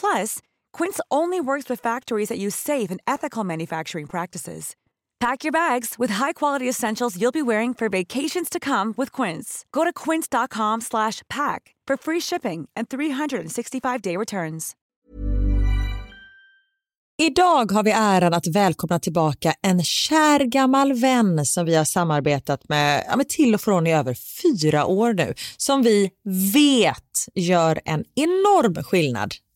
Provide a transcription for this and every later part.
Plus, Quince only works with factories that use safe and ethical manufacturing practices. Pack your bags with high-quality essentials you'll be wearing for vacations to come with Quince. Go to quince.com/pack for free shipping and 365-day returns. Idag har vi äran att välkomna tillbaka en kär gammal vän som vi har samarbetat med, ja, med till och från i över fyra år nu, som vi vet gör en enorm skillnad,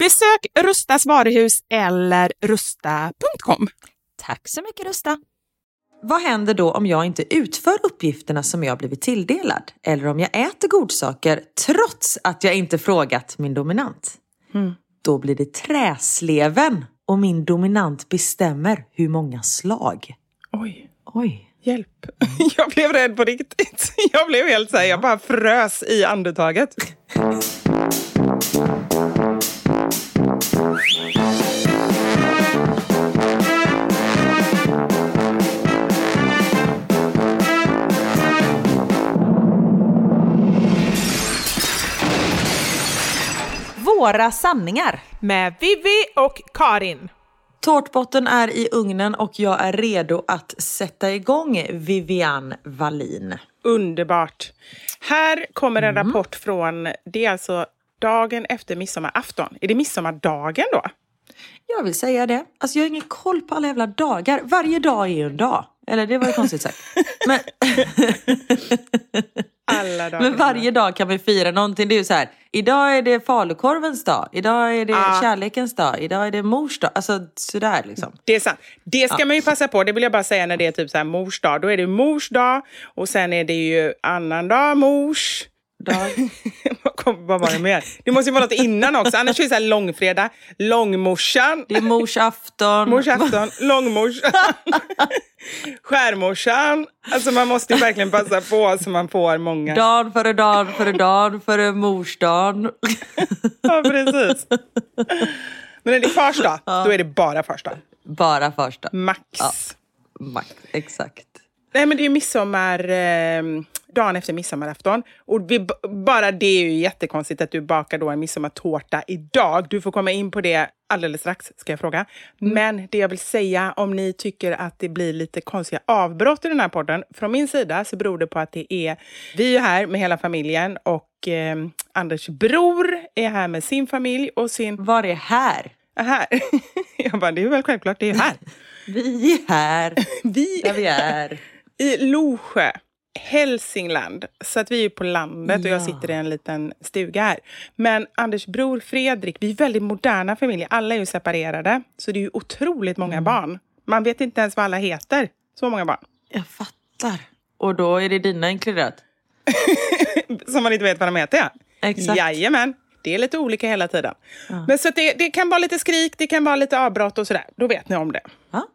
Besök Rustas varuhus eller rusta.com. Tack så mycket Rusta. Vad händer då om jag inte utför uppgifterna som jag blivit tilldelad? Eller om jag äter godsaker trots att jag inte frågat min dominant? Då blir det träsleven och min dominant bestämmer hur många slag. Oj, Oj. hjälp. Jag blev rädd på riktigt. Jag blev helt så här, jag bara frös i andetaget. Våra sanningar. Med Vivi och Karin. Tårtbotten är i ugnen och jag är redo att sätta igång Vivian Wallin. Underbart. Här kommer en rapport från, det är alltså dagen efter midsommarafton. Är det midsommardagen då? Jag vill säga det. Alltså jag har ingen koll på alla jävla dagar. Varje dag är ju en dag. Eller det var ju konstigt sagt. Men, men varje dag kan vi fira någonting. Det är ju så här. Idag är det falukorvens dag. Idag är det Ah. kärlekens dag. Idag är det mors dag. Alltså sådär liksom. Det är sant. Det ska man ju passa på. Det vill jag bara säga när det är typ så här mors dag. Då är det mors dag och sen är det ju annan dag, mors. Dag. Vad var det mer? Det måste ju vara något innan också. Annars är det så här långfredag, långmorsan, Det är mors afton. mors afton, långmorsan, skärmorsan. Alltså man måste ju verkligen passa på så man får många. Dan före dan före dan före morsdagen. Ja, precis. Men när det är fars dag, då är det bara fars dag. Bara första. Max. Max. Exakt. Nej, men det är ju midsommar, eh, dagen efter midsommarafton. Och vi, bara det är ju jättekonstigt att du bakar då en midsommartårta idag. Du får komma in på det alldeles strax, ska jag fråga. Men det jag vill säga, om ni tycker att det blir lite konstiga avbrott i den här podden, från min sida så beror det på att det är, vi är här med hela familjen och eh, Anders bror är här med sin familj och sin... Var är här? Här. Jag bara, det är väl självklart, det är här. Vi är här. Vi Där vi är. I Losjö, Hälsingland. Så att vi är på landet och jag Ja. sitter i en liten stuga här. Men Anders bror Fredrik, vi är väldigt moderna familjer. Alla är ju separerade. Så det är ju otroligt många Mm. barn. Man vet inte ens vad alla heter. Så många barn. Jag fattar. Och då är det dina inkluderat? Som man inte vet vad de heter. Ja. Exakt. Jajamän. Det är lite olika hela tiden. Men så det, det kan vara lite skrik, det kan vara lite avbrott och sådär. Då vet ni om det. Ja.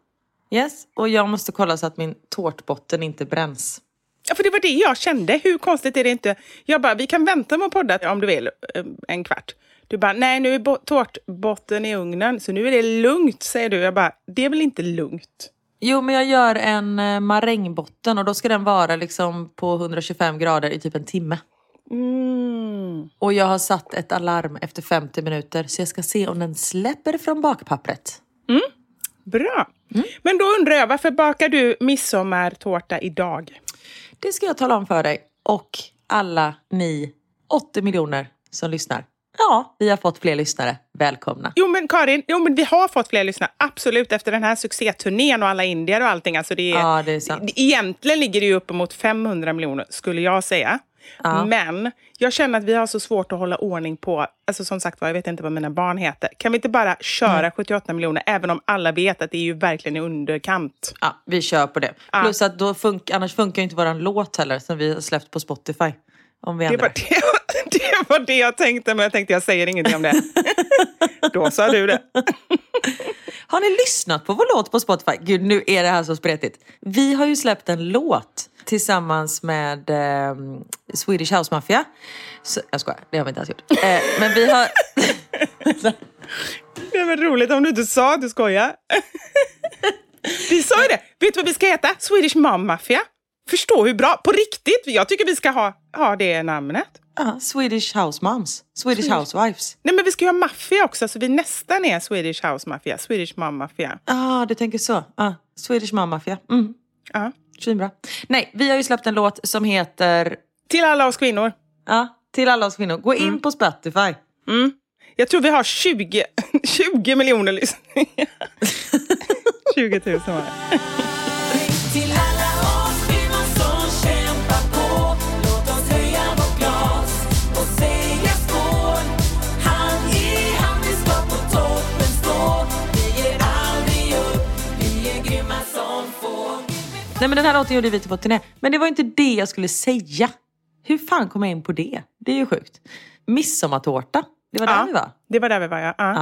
Yes. Och jag måste kolla så att min tårtbotten inte bränns. Ja, för det var det jag kände. Hur konstigt är det inte? Jag bara, vi kan vänta med att podda om du vill, eh, en kvart. Du bara, nej nu är bo- tårtbotten i ugnen, så nu är det lugnt, säger du. Jag bara, det är väl inte lugnt? Jo, men jag gör en eh, marängbotten och då ska den vara liksom på 125 grader i typ en timme. Mm. Och jag har satt ett alarm efter 50 minuter så jag ska se om den släpper från bakpappret. Bra. Men då undrar jag, varför bakar du midsommartårta idag? Det ska jag tala om för dig och alla ni 80 miljoner som lyssnar. Ja, vi har fått fler lyssnare. Välkomna. Jo men Karin, jo, men vi har fått fler lyssnare. Absolut, efter den här succéturnén och alla indier och allting. Alltså det är, Ja, det är sant. Egentligen ligger det ju uppemot 500 miljoner, skulle jag säga. Ja. Men jag känner att vi har så svårt att hålla ordning på, alltså som sagt var, jag vet inte vad mina barn heter. Kan vi inte bara köra 78 miljoner, även om alla vet att det är ju verkligen i underkant? Ja, vi kör på det. Ja. Plus att då fun- annars funkar inte våran låt heller som vi har släppt på Spotify. Om vi Det ändrar. var det, det var det jag tänkte, men jag tänkte jag säger ingenting om det. Då sa du det. Har ni lyssnat på vår låt på Spotify? Gud, nu är det här så spretigt. Vi har ju släppt en låt tillsammans med eh, Swedish House Mafia. Så, jag skojar, det har vi inte ens gjort. Eh, men vi har... Det var roligt om du inte sa att du skojar. Vi sa ju det. Vet du vad vi ska heta? Swedish Mom Mafia. Förstå hur bra. På riktigt. Jag tycker vi ska ha, ha det namnet. Ja, Swedish House Moms. Swedish Housewives. Nej, men vi ska ju ha maffia också, så vi nästan är Swedish House Mafia. Swedish Mom Mafia. Ja, ah, du tänker så. Ah, Swedish Mom Mafia. Mm, Ja. Svinbra. Nej, vi har ju släppt en låt som heter... Till alla oss kvinnor. Ja, till alla oss kvinnor. Gå in på Spotify. Mm. Jag tror vi har 20, 20 miljoner lyssningar. 20 000 var det. Nej, men den här låten gjorde vi till vår turné. Men det var inte det jag skulle säga. Hur fan kom jag in på det? Det är ju sjukt. Midsommartårta. Det var där Ja. vi var. Det var där vi var, ja. ja.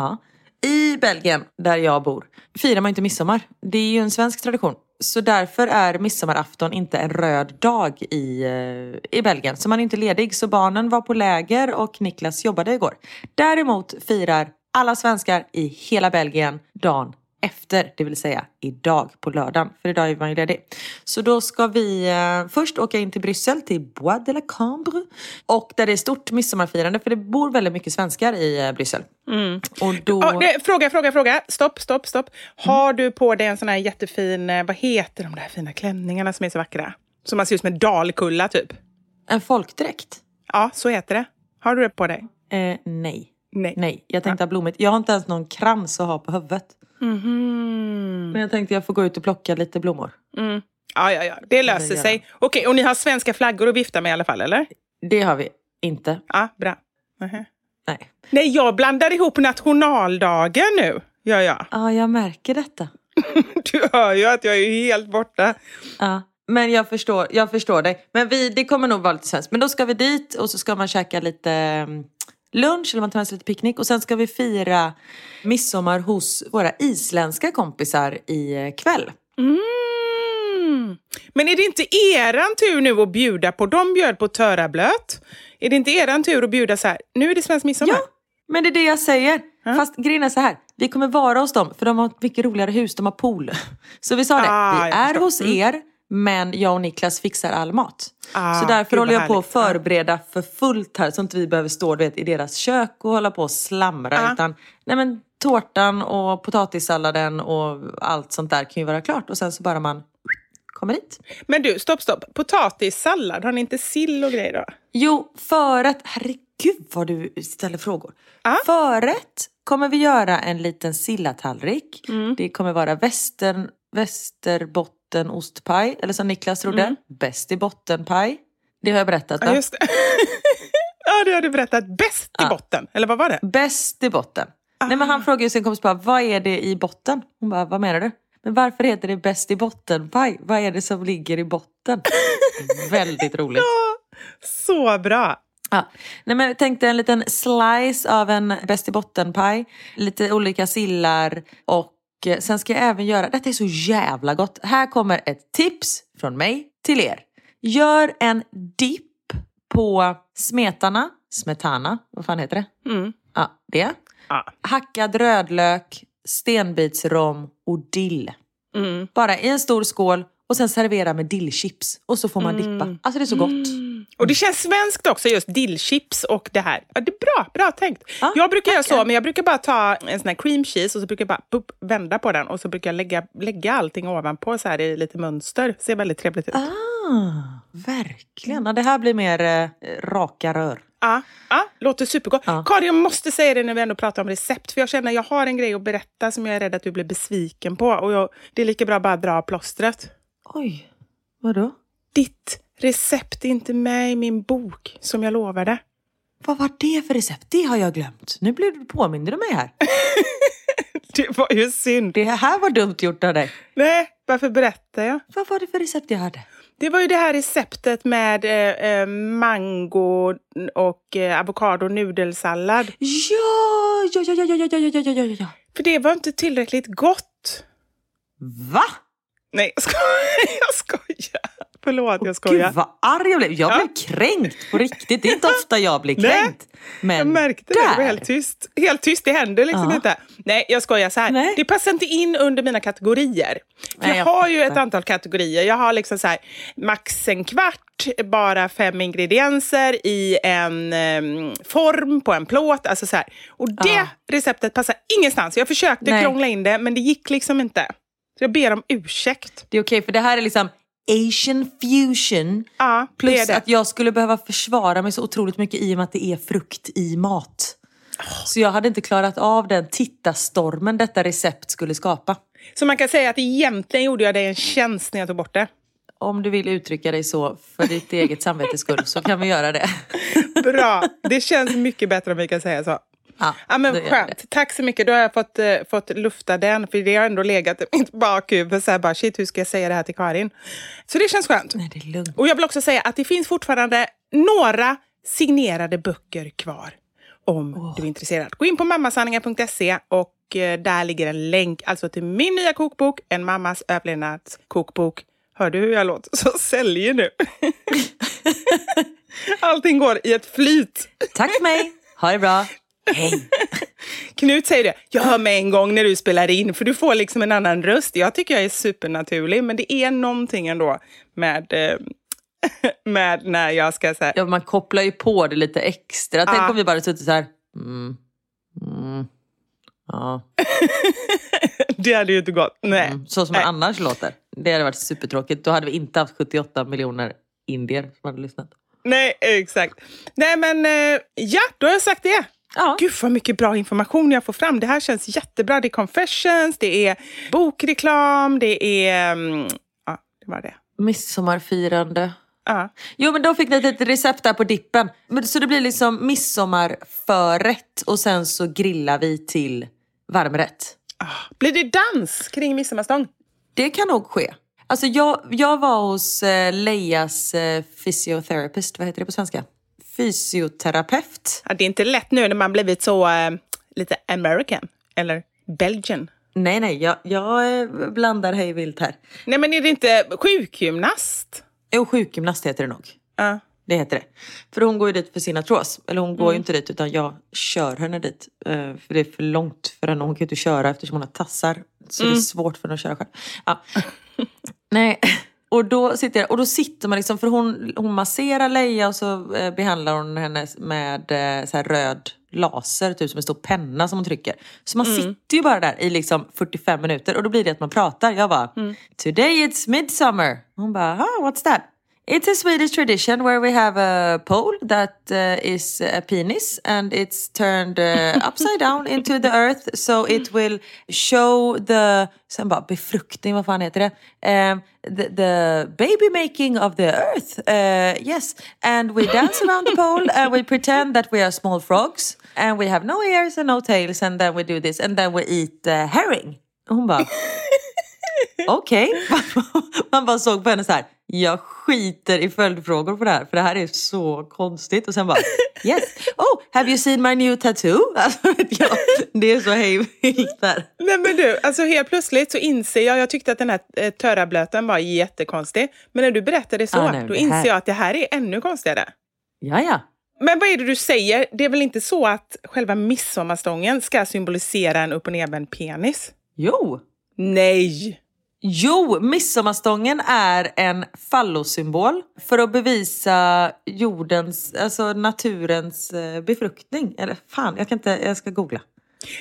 Ja. I Belgien, där jag bor, firar man inte midsommar. Det är ju en svensk tradition. Så därför är midsommarafton inte en röd dag i, eh, i Belgien. Så man är inte ledig. Så barnen var på läger och Niklas jobbade igår. Däremot firar alla svenskar i hela Belgien dagen efter, det vill säga idag på lördagen. För idag är man ju ledig. Så då ska vi eh, först åka in till Bryssel, till Bois de la Cambre. Och där det är stort midsommarfirande, för det bor väldigt mycket svenskar i eh, Bryssel. Och då... Ja, det, fråga, fråga, fråga. Stopp, stopp, stopp. Har du på dig en sån här jättefin, eh, vad heter de där fina klänningarna som är så vackra? Som man ser ut som en dalkulla typ. En folkdräkt? Ja, så heter det. Har du det på dig? Eh, nej. Nej. Nej, jag tänkte ha blommigt. Jag har inte ens någon krans att ha på huvudet. Mhm. Men jag tänkte jag får gå ut och plocka lite blommor. Mm. Ja, ja, ja. Det löser Det sig. Okej, och ni har svenska flaggor att vifta med i alla fall, eller? Det har vi inte. Ja, bra. Mhm. Nej. Nej, jag blandar ihop nationaldagen nu. Ja, ja. Ja, jag märker detta. Du hör ju att jag är helt borta. Ja. Men jag förstår, jag förstår dig. Men vi, det kommer nog vara lite svenskt. Men då ska vi dit och så ska man käka lite mm, lunch eller man tar med sig lite picknick. Och sen ska vi fira midsommar hos våra isländska kompisar i eh, kväll. Mm. Men är det inte eran tur nu att bjuda på? De bjöd på törablöt. Är det inte eran tur att bjuda så här? Nu är det svensk midsommar. Ja, men det är det jag säger. Fast grejen är så här. Vi kommer vara hos dem för de har ett mycket roligare hus. De har pool. Så vi sa det. Ah, vi är förstår. hos er men jag och Niklas fixar all mat. Ah, så därför håller jag på att förbereda för fullt här. Så inte vi behöver stå vet, i deras kök och hålla på och slamra. Ah. Utan nej, men, tårtan och potatissalladen och allt sånt där kan ju vara klart. Och sen så bara man kommer dit. Men du, stopp, stopp. Potatissallad, har ni inte sill och grejer då? Jo, förrätt. Herregud vad du ställer frågor. Ja. Förrätt kommer vi göra en liten sillatallrik. Mm. Det kommer vara västern, västerbotten ostpaj. Eller som Niklas trodde, bäst i bottenpaj. Det har jag berättat va? Mm. Ja, just det. ja, det har du berättat. Bäst i Ja. botten, eller vad var det? Bäst i botten. Nej, men han Ah. frågade sin kompis bara, vad är det i botten? Hon bara, vad menar du? Men varför heter det bäst i botten-paj? Vad är det som ligger i botten? Väldigt roligt. Så bra. Ja. Nej, men jag tänkte en liten slice av en bäst i botten-paj. Lite olika sillar och eh, sen ska jag även göra, detta är så jävla gott. Här kommer ett tips från mig till er. Gör en dipp på smetana, smetana, vad fan heter det? Mm. Ja, det. Ja. Hackad rödlök, stenbitsrom och dill. Mm. Bara i en stor skål och sen servera med dillchips. Och så får man Mm. dippa. Alltså det är så gott. Och det känns svenskt också, just dillchips och det här. Ja, det är bra, bra tänkt. Ja, jag brukar göra så, men jag brukar bara ta en sån här cream cheese och så brukar jag bara pup, vända på den och så brukar jag lägga, lägga allting ovanpå så här i lite mönster. Ser väldigt trevligt ut. Ah, verkligen. Ja, det här blir mer eh, raka rör. Ja, ja, låter supergott. Ja. Karin, jag måste säga det när vi ändå pratar om recept. För jag känner att jag har en grej att berätta som jag är rädd att du blir besviken på. Och jag, det är lika bra att bara dra plåstret. Oj, vadå? Ditt recept är inte med i min bok som jag lovade. Vad var det för recept? Det har jag glömt. Nu blev du påmind du mig här. Det var ju synd. Det här var dumt gjort av dig. Nej, varför berättar jag? Vad var det för recept jag hade? Det var ju det här receptet med eh, eh, mango och eh, avokado nudelsallad. Ja, ja, ja, ja, ja, ja, ja, ja, ja, ja. För det var inte tillräckligt gott. Va? Nej, jag skojar. Jag skojar. Förlåt, jag skojar. Gud vad arg jag blev. Jag Ja. blev kränkt på riktigt. Det är inte ofta jag blir Nej, kränkt. Men jag märkte det. Det var där. helt tyst. Helt tyst, det händer liksom Ja. inte. Nej, jag skojar så här. Nej. Det passar inte in under mina kategorier. Nej, jag, jag har ju ett antal kategorier. Jag har liksom så här, max en kvart, bara fem ingredienser i en em, form på en plåt. Alltså så här. Och det Ja. receptet passar ingenstans. Jag försökte Nej. krångla in det, men det gick liksom inte. Så jag ber om ursäkt. Det är okej för det här är liksom Asian fusion. Ja, Plus det. att jag skulle behöva försvara mig så otroligt mycket i och med att det är frukt i mat. Så jag hade inte klarat av den tittarstormen detta recept skulle skapa. Så man kan säga att egentligen gjorde jag dig en tjänst när jag tog bort det. Om du vill uttrycka dig så för ditt eget samvetes skull så kan vi göra det. Bra. Det känns mycket bättre om vi kan säga så. Ja, Ja, men skönt. Tack så mycket. Då har jag fått, eh, fått lufta den. För det har ändå legat i mitt bakhuvud. Så här bara, shit, hur ska jag säga det här till Karin? Så det känns skönt. Nej, det är lugnt. Och jag vill också säga att det finns fortfarande några signerade böcker kvar. Om du är intresserad. Gå in på mammasanningar.se och eh, där ligger en länk alltså till min nya kokbok, En mammas överlevnadskokbok. Hör du hur jag låter? Så säljer nu. Allting går i ett flyt. Tack för mig. Ha det bra. Hej. Knut säger det, jag hör med en gång när du spelar in, för du får liksom en annan röst. Jag tycker jag är supernaturlig, men det är någonting ändå med, eh, med när jag ska säga... Ja, man kopplar ju på det lite extra. Tänk Ja. om vi bara suttit så här. Mm. Mm. Ja. Det hade ju inte gått. Nej. Mm. Så som Nej. annars låter. Det hade varit supertråkigt. Då hade vi inte haft 78 miljoner indier som hade lyssnat. Nej, exakt. Nej, men eh, ja, då har jag sagt det. Ja. Gud vad mycket bra information jag får fram. Det här känns jättebra. Det är confessions, det är bokreklam, det är... mm, ja, det var det. Midsommarfirande. Ja. Jo men då fick vi ett litet recept där på dippen. Så det blir liksom midsommarförrätt och sen så grillar vi till varmrätt. Ah, Blir det dans kring midsommarstång? Det kan nog ske. Alltså jag, jag var hos eh, Leias eh, physiotherapist, vad heter det på svenska? Fysioterapeut. Ja, det är inte lätt nu när man blivit så eh, lite American eller Belgian. Nej nej, jag, jag eh, blandar hej vilt här. Nej, men är det inte sjukgymnast? Jo, sjukgymnast heter det nog. Ja. Det heter det. För hon går ju dit för sin artros. Eller hon går ju inte dit utan jag kör henne dit. Eh, för det är för långt för henne. Hon kan ju inte köra eftersom hon har tassar. Så det är svårt för henne att köra själv. Ja. Nej. Och då sitter jag, och då sitter man liksom, för hon, hon masserar Leia och så eh, behandlar hon henne med eh, så röd laser, typ som en stor penna som hon trycker. Så man sitter ju bara där i liksom 45 minuter och då blir det att man pratar. Jag bara, today it's midsummer. Hon bara, ah, what's that? It's a Swedish tradition where we have a pole that uh, is a penis and it's turned uh, upside down into the earth so it will show the, sen bara befruktning, vad fan heter det? Um, the, the baby making of the earth, uh, yes. And we dance around the pole and we pretend that we are small frogs and we have no ears and no tails and then we do this and then we eat uh, herring. Och hon bara, Okej. Man bara såg på henne så här. Jag skiter i följdfrågor på det här för det här är så konstigt. Och sen bara yes. Oh, have you seen my new tattoo? Alltså, jag, Det är så hejvilt där. Nej men du, alltså helt plötsligt så inser jag, jag tyckte att den här eh, törrablöten var jättekonstig. Men när du berättade så, Ah, nej, då inser jag att det här är ännu konstigare. Ja, ja. Men vad är det du säger? Det är väl inte så att själva midsommarstången ska symbolisera en upp och nervänd penis? Jo. Nej! Jo, midsommarstången är en fallosymbol för att bevisa jordens, alltså naturens eh, befruktning. Eller fan, jag kan inte, jag ska googla.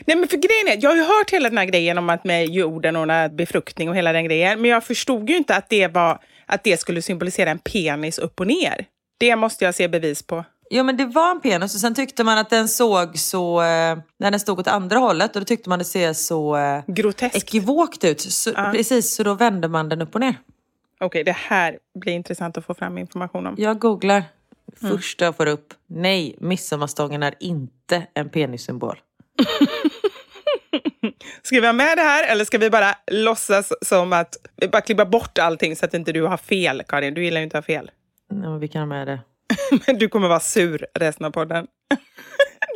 Nej men för grejen är, jag har ju hört hela den här grejen om att med jorden och befruktning och hela den grejen. Men jag förstod ju inte att det, var, att det skulle symbolisera en penis upp och ner. Det måste jag se bevis på. Jo men det var en penis och sen tyckte man att den såg så, eh, när den stod åt andra hållet och då tyckte man det ser så eh, Groteskt. ekivokt ut. Så, Ja. Precis, så då vände man den upp och ner. Okej, det här blir intressant att få fram information om. Jag googlar. Första jag får upp. Nej, midsommarstången är inte en penissymbol. Ska vi ha med det här eller ska vi bara låtsas som att bara klippa bort allting så att inte du har fel, Karin? Du gillar ju inte att ha fel. Ja, vi kan ha med det. Men du kommer vara sur resten av podden.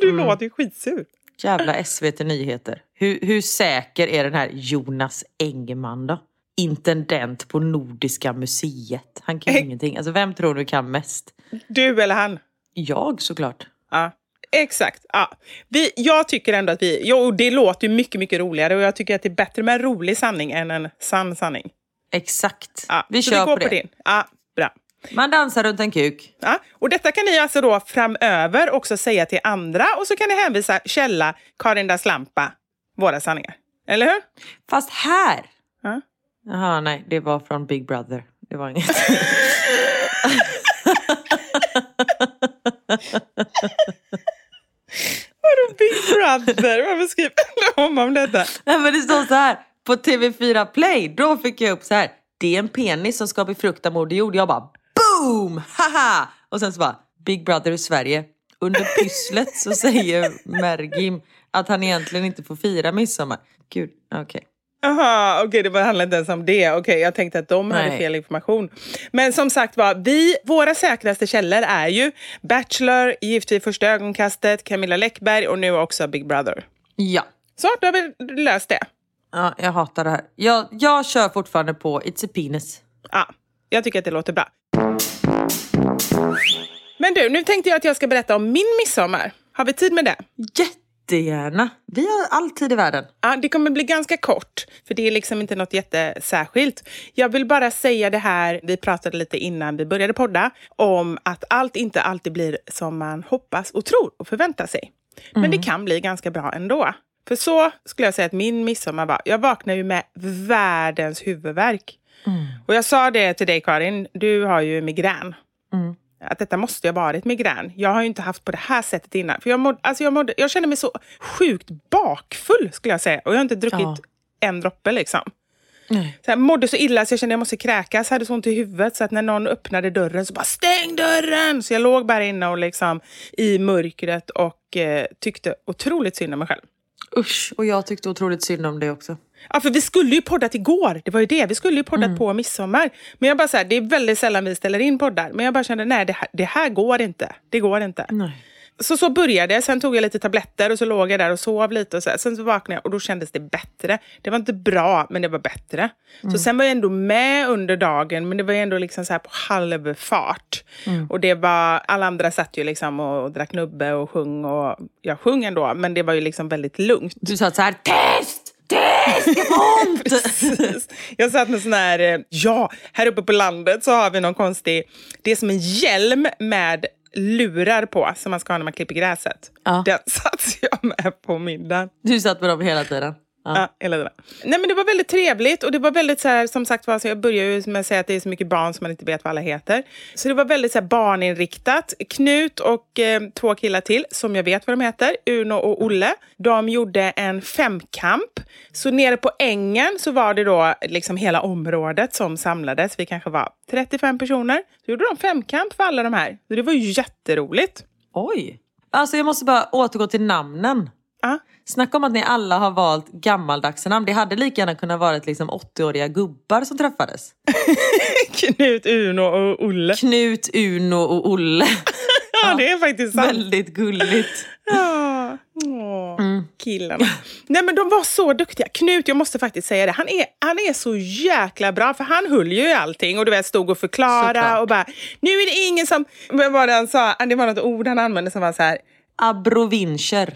Du låter ju skitsur. Jävla SVT Nyheter. Hur, hur säker är den här Jonas Engman då? Intendent på Nordiska museet. Han kan ju ingenting. Alltså vem tror du kan mest? Du eller han? Jag såklart. Ja, exakt. Ja. Vi, jag tycker ändå att vi... Jo, det låter ju mycket, mycket roligare och jag tycker att det är bättre med en rolig sanning än en sann sanning. Exakt. Ja, vi så kör vi går på det. din. Ja. Man dansar runt en kuk. Ja, och detta kan ni alltså då framöver också säga till andra och så kan ni hänvisa källa Karin das Lampa, våra sanningar. Eller hur? Fast här! Ja. Jaha, nej. Det var från Big Brother. Det var inget. Vadå Big Brother? Varför skriver de om detta? nej, men det står så här. På TV4 Play, då fick jag upp så här. Det är en penis som ska befrukta Moder Jord. Jag bara boom! Haha! Och sen så bara Big Brother i Sverige. Under pysslet så säger Mergim att han egentligen inte får fira midsommar. Gud, okej. Jaha, okej det var- handlade inte ens om det. Okej, jag tänkte att de hade Nej. fel information. Men som sagt var, vi, våra säkraste källor är ju Bachelor, Gift vid första ögonkastet, Camilla Läckberg och nu också Big Brother. Ja. Så, då har vi löst det. ja, jag hatar det här. Jag, jag kör fortfarande på It's a penis. Ja, jag tycker att det låter bra. Men du, nu tänkte jag att jag ska berätta om min midsommar. Har vi tid med det? Jättegärna. Vi har all tid i världen. Ja, det kommer bli ganska kort, för det är liksom inte något jättesärskilt. Jag vill bara säga det här, vi pratade lite innan vi började podda, om att allt inte alltid blir som man hoppas och tror och förväntar sig. Men det kan bli ganska bra ändå. För så skulle jag säga att min midsommar var, jag vaknade ju med världens huvudvärk. Och jag sa det till dig Karin, du har ju migrän. Att detta måste ju ha varit migrän. Jag har ju inte haft på det här sättet innan. För jag, mådde, alltså jag, mådde, jag kände mig så sjukt bakfull skulle jag säga. Och jag har inte druckit Ja. en droppe liksom. Så jag mådde så illa så jag kände att jag måste kräkas. hade så ont i huvudet så att när någon öppnade dörren så bara stäng dörren! Så jag låg bara inne och liksom i mörkret och eh, tyckte otroligt synd om mig själv. Usch, och jag tyckte otroligt synd om det också. Ja, för vi skulle ju poddat igår. Det var ju det. Vi skulle ju poddat Mm. på midsommar. Men jag bara så här, det är väldigt sällan vi ställer in poddar. Men jag bara kände, nej, det här, det här går inte. Det går inte. Nej. Så så började jag. Sen tog jag lite tabletter och så låg jag där och sov lite. Och så här. Sen så vaknade jag och då kändes det bättre. Det var inte bra, men det var bättre. Så sen var jag ändå med under dagen, men det var ändå liksom så här på halvfart. Och det var, alla andra satt ju liksom och drack nubbe och sjöng. Och jag sjöng ändå, men det var ju liksom väldigt lugnt. Du sa så här, test! Får ont! Precis. Jag satt med sån här, eh, ja, här uppe på landet så har vi någon konstig, det är som en hjälm med lurar på som man ska ha när man klipper gräset. Ja. Den satt jag med på middagen. Du satt med dem hela tiden. Ja. Hela tiden. Nej, men det var väldigt trevligt och det var väldigt så här, som sagt var, så jag börjar ju med att säga att det är så mycket barn som man inte vet vad alla heter. Så det var väldigt så här, barninriktat. Knut och eh, två killar till, som jag vet vad de heter, Uno och Olle, de gjorde en femkamp. Så nere på ängen så var det då liksom hela området som samlades. Vi kanske var 35 personer. Så gjorde de femkamp för alla de här. Så det var jätteroligt. Oj. Alltså jag måste bara återgå till namnen. Ja. Snacka om att ni alla har valt gammaldags namn. Det hade lika gärna kunnat vara liksom 80-åriga gubbar som träffades. Knut, Uno och Olle. Knut, Uno och Olle. Ja, det är faktiskt sant. Väldigt gulligt. Ja. Åh. killarna. Nej men de var så duktiga. Knut, jag måste faktiskt säga det, han är, han är så jäkla bra för han höll ju i allting och du vet stod och förklara Såklart. och bara, nu är det ingen som, vad var det han sa? Det var något ord han använde som var så här, Abrovincher.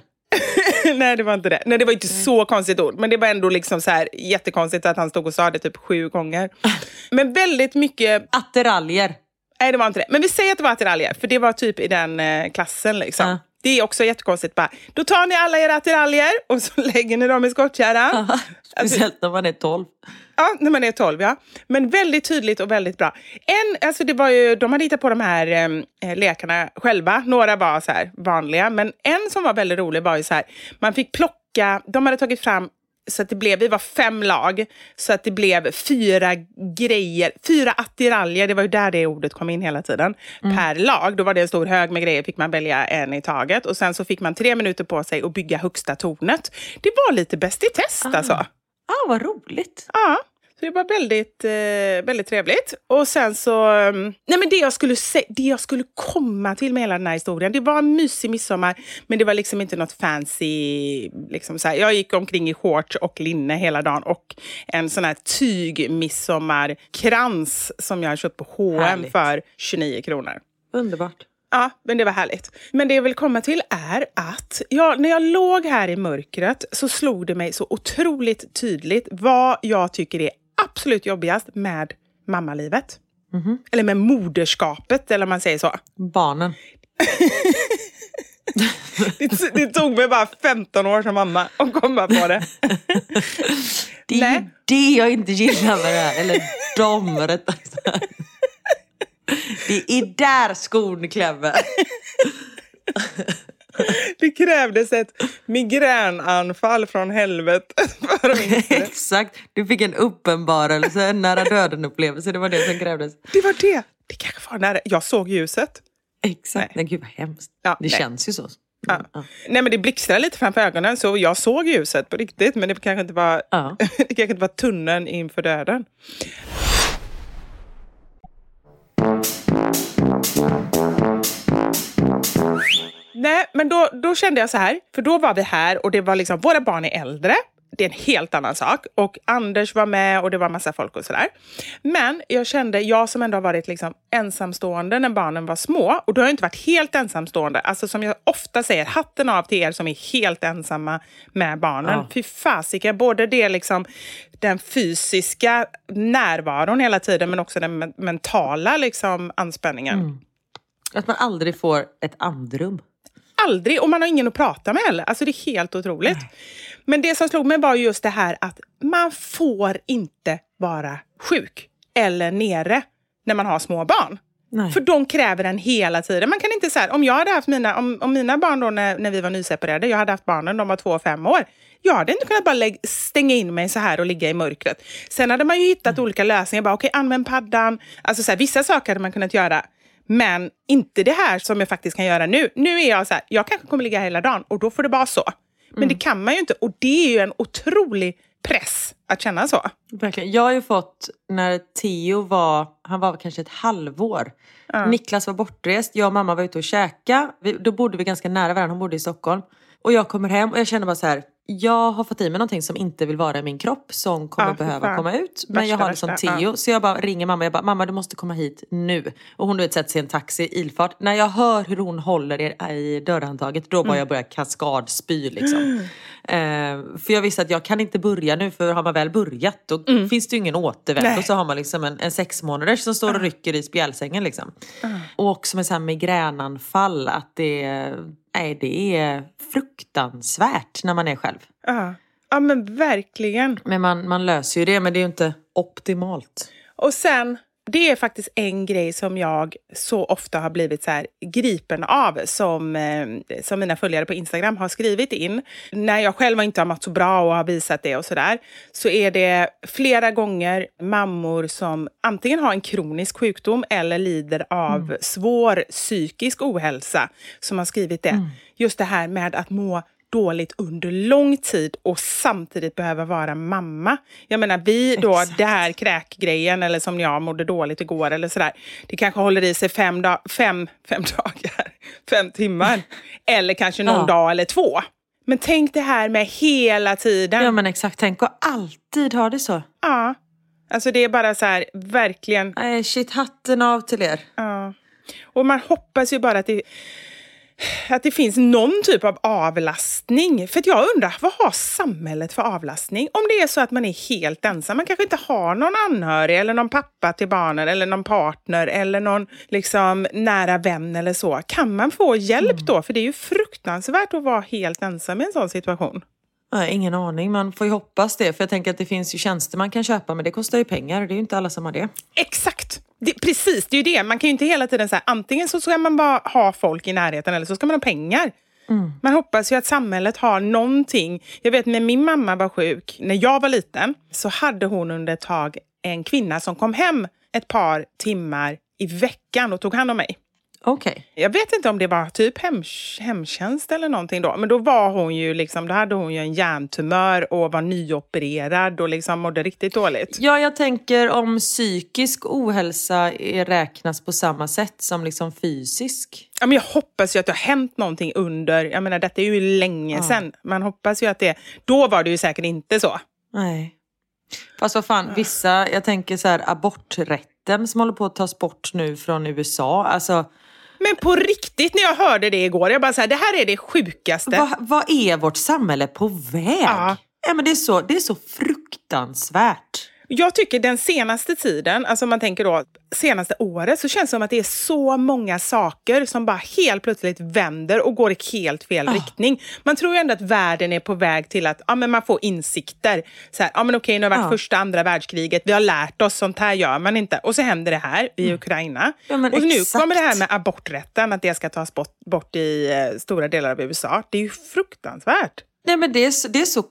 Nej, det var inte det. Nej, det var inte så konstigt ord, men det var ändå liksom så här jättekonstigt att han stod och sa det typ sju gånger. Men väldigt mycket... Attiraljer. Nej, det var inte det. Men vi säger att det var attiraljer, för det var typ i den eh, klassen. Liksom. Ja. Det är också jättekonstigt. Bara, då tar ni alla era attiraljer och så lägger ni dem i skottkärran. Alltså, Speciellt när man är 12. Ja, när man är 12 ja. Men väldigt tydligt och väldigt bra. En, alltså det var ju, de hade hittat på de här eh, lekarna själva. Några var så här vanliga, men en som var väldigt rolig var ju så här, man fick plocka, de hade tagit fram så att det blev, vi var fem lag, så att det blev fyra grejer, fyra attiraljer, det var ju där det ordet kom in hela tiden, per lag. Då var det en stor hög med grejer, fick man välja en i taget. Och sen så fick man tre minuter på sig att bygga högsta tornet. Det var lite bäst i test alltså. Ah, vad roligt. Ja, så det var väldigt, eh, väldigt trevligt. Och sen så... mm, Nej men det jag, skulle se, det jag skulle komma till med hela den här historien, det var en mysig midsommar, men det var liksom inte något fancy. Liksom så här. Jag gick omkring i shorts och linne hela dagen och en sån här tyg-midsommarkrans som jag har köpt på H&M för 29 kronor. Underbart. Ja, men det var härligt. Men det jag vill komma till är att jag, när jag låg här i mörkret så slog det mig så otroligt tydligt vad jag tycker är absolut jobbigast med mammalivet. Eller med moderskapet, eller om man säger så. Barnen. Det, det tog mig bara 15 år som mamma att komma på det. Det är Nej. det jag inte gillar med det här. Eller de rättare sagt. Det är där skon klämmer. Det krävdes ett migränanfall från helvetet för det. Exakt. Du fick en uppenbarelse, en nära döden-upplevelse. Det var det som krävdes. Det var det. Det kanske var nära. Jag såg ljuset. Exakt. Nej, gud vad hemskt. Ja, det nej. känns ju så. Ja. Nej, men det blixtrade lite framför ögonen så jag såg ljuset på riktigt. Men det kanske inte var, Ja. det kanske inte var tunneln inför döden. Nej, men då, då kände jag så här, för då var vi här och det var liksom, våra barn är äldre. Det är en helt annan sak. Och Anders var med och det var massa folk och sådär. Men jag kände, jag som ändå har varit liksom ensamstående när barnen var små, och då har jag inte varit helt ensamstående. Alltså som jag ofta säger, hatten av till er som är helt ensamma med barnen. Ja. Fy fasiken, både det liksom, den fysiska närvaron hela tiden, men också den men- mentala liksom, anspänningen. Att man aldrig får ett andrum. Aldrig, och man har ingen att prata med heller. Alltså det är helt otroligt. Men det som slog mig var just det här att man får inte vara sjuk eller nere när man har små barn. Nej. För de kräver en hela tiden. Man kan inte så här, om jag hade haft mina, om, om mina barn då när, när vi var nyseparerade, jag hade haft barnen, de var två och fem år. Jag hade inte kunnat bara lägg, stänga in mig så här och ligga i mörkret. Sen hade man ju hittat olika lösningar. Bara, Okej, använd paddan. Alltså så här, vissa saker hade man kunnat göra. Men inte det här som jag faktiskt kan göra nu. Nu är jag så här, jag kanske kommer ligga hela dagen och då får det vara så. Men det kan man ju inte. Och det är ju en otrolig press att känna så. Verkligen. Jag har ju fått, när Theo var, han var kanske ett halvår. Niklas var bortrest, jag och mamma var ute och käka. Vi, då bodde vi ganska nära varandra, hon bodde i Stockholm. Och jag kommer hem och jag känner bara så här. Jag har fått i mig någonting som inte vill vara i min kropp som kommer fy behöva fan. komma ut. Men Värsta, jag har liksom värsta, Theo. Så jag bara ringer mamma. Jag bara, mamma du måste komma hit nu. Och hon du vet, sätter sig i en taxi i ilfart. När jag hör hur hon håller i, i dörrhandtaget då Mm. bara jag börjar kaskadspy liksom. Eh, för jag visste att jag kan inte börja nu för har man väl börjat då Mm. finns det ju ingen återvändo. Nej. Och så har man liksom en, en sex månaders som står och rycker i spjälsängen liksom. Och också med så här migränanfall att det, nej, det är fruktansvärt när man är själv. Ja, ja men verkligen. Men man, man löser ju det men det är ju inte optimalt. Och sen, det är faktiskt en grej som jag så ofta har blivit så gripen av som, eh, som mina följare på Instagram har skrivit in. När jag själv inte har mått så bra och har visat det och sådär så är det flera gånger mammor som antingen har en kronisk sjukdom eller lider av svår psykisk ohälsa som har skrivit det. Just det här med att må dåligt under lång tid och samtidigt behöva vara mamma. Jag menar, vi då, Exakt. det här kräkgrejen eller som jag mådde dåligt igår eller sådär. Det kanske håller i sig fem, dag, fem, fem dagar, fem timmar. Eller kanske någon Ja. dag eller två. Men tänk det här med hela tiden. Ja men exakt, tänk att alltid ha det så. Ja. Alltså det är bara så här, verkligen. Nej, shit, hatten av till er. Ja. Och man hoppas ju bara att det, att det finns någon typ av avlastning. För jag undrar, vad har samhället för avlastning? Om det är så att man är helt ensam, man kanske inte har någon anhörig eller någon pappa till barnen eller någon partner eller någon liksom nära vän eller så. Kan man få hjälp då? För det är ju fruktansvärt att vara helt ensam i en sån situation. Nej, ingen aning, man får ju hoppas det. För jag tänker att det finns ju tjänster man kan köpa men det kostar ju pengar. Det är ju inte alla som har det. Exakt! Det, precis, det är ju det. Man kan ju inte hela tiden säga antingen så ska man bara ha folk i närheten eller så ska man ha pengar. Man hoppas ju att samhället har någonting. Jag vet när min mamma var sjuk, när jag var liten, så hade hon under ett tag en kvinna som kom hem ett par timmar i veckan och tog hand om mig. Okej. Jag vet inte om det var typ hem, hemtjänst eller någonting då. Men då var hon ju liksom, då hade hon ju en hjärntumör och var nyopererad och liksom mådde riktigt dåligt. Ja, jag tänker om psykisk ohälsa räknas på samma sätt som liksom fysisk. Ja, men jag hoppas ju att det har hänt någonting under, jag menar detta är ju länge sedan. Man hoppas ju att det, då var det ju säkert inte så. Nej. Fast vad fan, vissa, jag tänker så här aborträtten som håller på att tas bort nu från USA. Alltså, Men på riktigt, när jag hörde det igår, jag bara så här, det här är det sjukaste. vad, vad är vårt samhälle på väg? Ja. Ja, men det, är så, det är så fruktansvärt. Jag tycker den senaste tiden, alltså man tänker då senaste året, så känns det som att det är så många saker som bara helt plötsligt vänder och går i helt fel riktning. Man tror ju ändå att världen är på väg till att ja, men man får insikter. Så här, ja, men okej, nu har det varit Ja. första, andra världskriget, vi har lärt oss, sånt här gör man inte. Och så händer det här i Ukraina. Ja, och nu exakt. kommer det här med aborträtten, att det ska tas bort, bort i eh, stora delar av USA. Det är ju fruktansvärt. Nej men det är så, det är så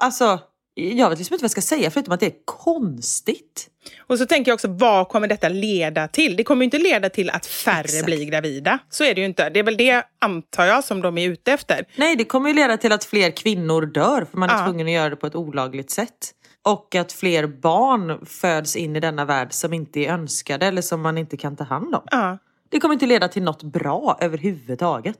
alltså, jag vet liksom inte vad jag ska säga förutom att det är konstigt. Och så tänker jag också, vad kommer detta leda till? Det kommer ju inte leda till att färre Exakt. blir gravida. Så är det ju inte. Det är väl det, antar jag, som de är ute efter. Nej, det kommer ju leda till att fler kvinnor dör för man är Ja. tvungen att göra det på ett olagligt sätt. Och att fler barn föds in i denna värld som inte är önskade eller som man inte kan ta hand om. Ja. Det kommer inte leda till något bra överhuvudtaget.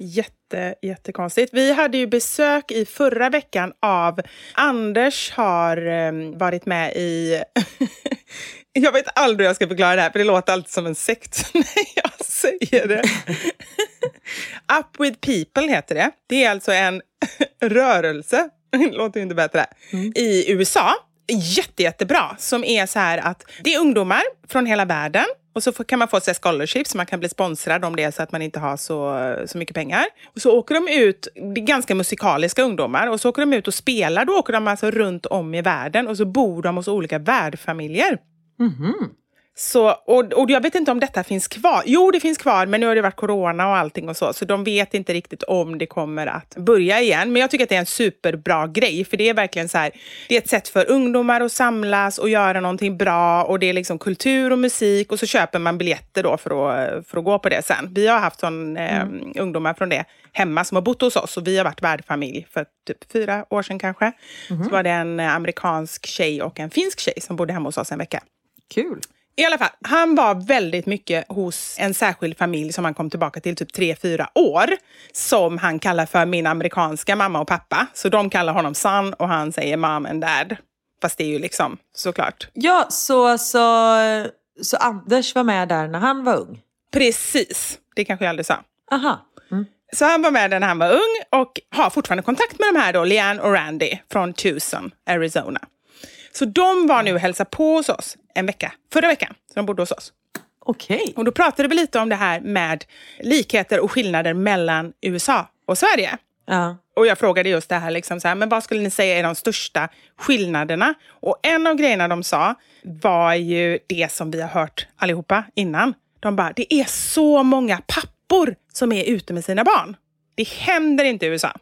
Jätte, jättekonstigt. Vi hade ju besök i förra veckan av Anders har eh, varit med i... jag vet aldrig hur jag ska förklara det här, för det låter alltid som en sekt när jag säger det. Up with people heter det. Det är alltså en rörelse, låter ju inte bättre, i USA. Jätte, jättebra. Som är så här att det är ungdomar från hela världen och så kan man få så scholarships, så man kan bli sponsrad om det är så att man inte har så, så mycket pengar. Och så åker de ut, det är ganska musikaliska ungdomar, och så åker de ut och spelar. Då åker de alltså runt om i världen och så bor de hos olika värdfamiljer. Mhm. Så, och, och jag vet inte om detta finns kvar. Jo, det finns kvar, men nu har det varit corona och allting och så, så de vet inte riktigt om det kommer att börja igen. Men jag tycker att det är en superbra grej, för det är verkligen så här, det är ett sätt för ungdomar att samlas och göra någonting bra och det är liksom kultur och musik och så köper man biljetter då för att, för att gå på det sen. Vi har haft sån, eh, ungdomar från det hemma som har bott hos oss och vi har varit värdfamilj för typ fyra år sedan kanske. Så var det en amerikansk tjej och en finsk tjej som bodde hemma hos oss en vecka. Kul. I alla fall, han var väldigt mycket hos en särskild familj som han kom tillbaka till typ tre fyra år. Som han kallar för min amerikanska mamma och pappa. Så de kallar honom son och han säger mom and dad. Fast det är ju liksom såklart. Ja, så, så, så Anders var med där när han var ung? Precis, det kanske jag aldrig sa. Aha. Så han var med när han var ung och har fortfarande kontakt med de här då, Leanne och Randy från Tucson, Arizona. Så de var nu och hälsade på hos oss en vecka, förra veckan. Så de bodde hos oss. Okej. Och då pratade vi lite om det här med likheter och skillnader mellan USA och Sverige. Ja. Och jag frågade just det här, liksom så här, men vad skulle ni säga är de största skillnaderna? Och en av grejerna de sa var ju det som vi har hört allihopa innan. De bara, det är så många pappor som är ute med sina barn. Det händer inte i USA.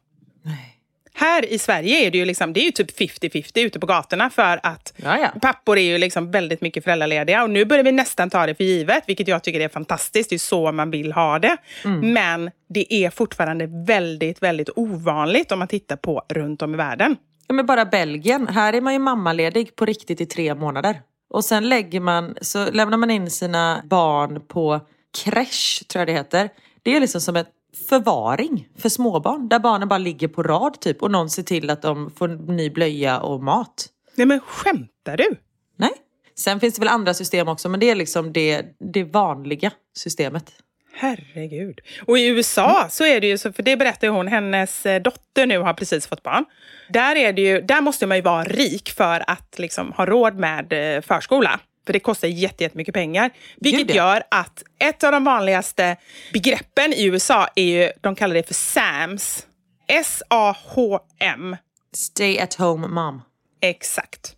Här i Sverige är det ju, liksom, det är ju typ 50-50 ute på gatorna för att Ja, ja. pappor är ju liksom väldigt mycket föräldralediga. Och nu börjar vi nästan ta det för givet, vilket jag tycker är fantastiskt. Det är så man vill ha det. Men det är fortfarande väldigt, väldigt ovanligt om man tittar på runt om i världen. Ja, men bara Belgien. Här är man ju mammaledig på riktigt i tre månader. Och sen lägger man, så lämnar man in sina barn på creche, tror jag det heter. Det är liksom som ett förvaring för småbarn. Där barnen bara ligger på rad typ och någon ser till att de får ny blöja och mat. Nej men skämtar du? Nej. Sen finns det väl andra system också men det är liksom det, det vanliga systemet. Herregud. Och i USA så är det ju så, för det berättar ju hon, hennes eh, dotter nu har precis fått barn. Där, är det ju, där måste man ju vara rik för att liksom ha råd med eh, förskola. För det kostar jätte- jättemycket pengar. Vilket gör att ett av de vanligaste begreppen i USA är ju, de kallar det för SAMS. S-A-H-M. Stay at home mom. Exakt.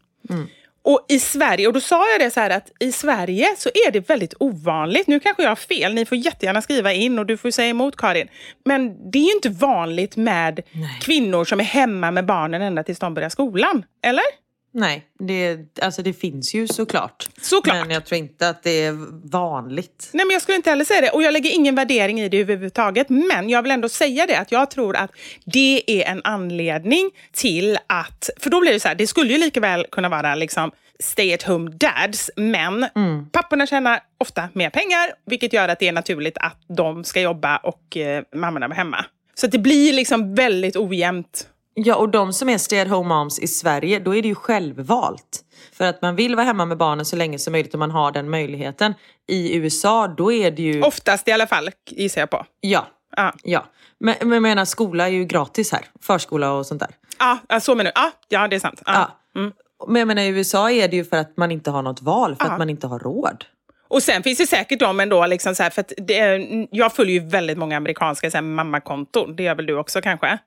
Och i Sverige, och då sa jag det så här att i Sverige så är det väldigt ovanligt. Nu kanske jag har fel, ni får jättegärna skriva in och du får säga emot Karin. Men det är ju inte vanligt med kvinnor som är hemma med barnen ända tills de börjar skolan. Eller? Nej, det, alltså det finns ju såklart. Såklart. Men jag tror inte att det är vanligt. Nej, men jag skulle inte heller säga det. Och jag lägger ingen värdering i det överhuvudtaget. Men jag vill ändå säga det att jag tror att det är en anledning till att... För då blir det så här, det skulle ju lika väl kunna vara liksom stay at home dads, men papporna tjänar ofta mer pengar, vilket gör att det är naturligt att de ska jobba och eh, mammorna vara hemma. Så att det blir liksom väldigt ojämnt. Ja, och de som är stay at home moms i Sverige, då är det ju självvalt. För att man vill vara hemma med barnen så länge som möjligt och man har den möjligheten. I USA, då är det ju... Oftast i alla fall, gissar jag på. Ja. Ja. ja. Men, men jag menar, skola är ju gratis här. Förskola och sånt där. Ja, ja, så menar du. Ja, ja, det är sant. Ja. Ja. Men jag menar, i USA är det ju för att man inte har något val, för att man inte har råd. Och sen finns det säkert de ändå, liksom så här, för det, jag följer ju väldigt många amerikanska så här, mammakonton, det gör väl du också kanske?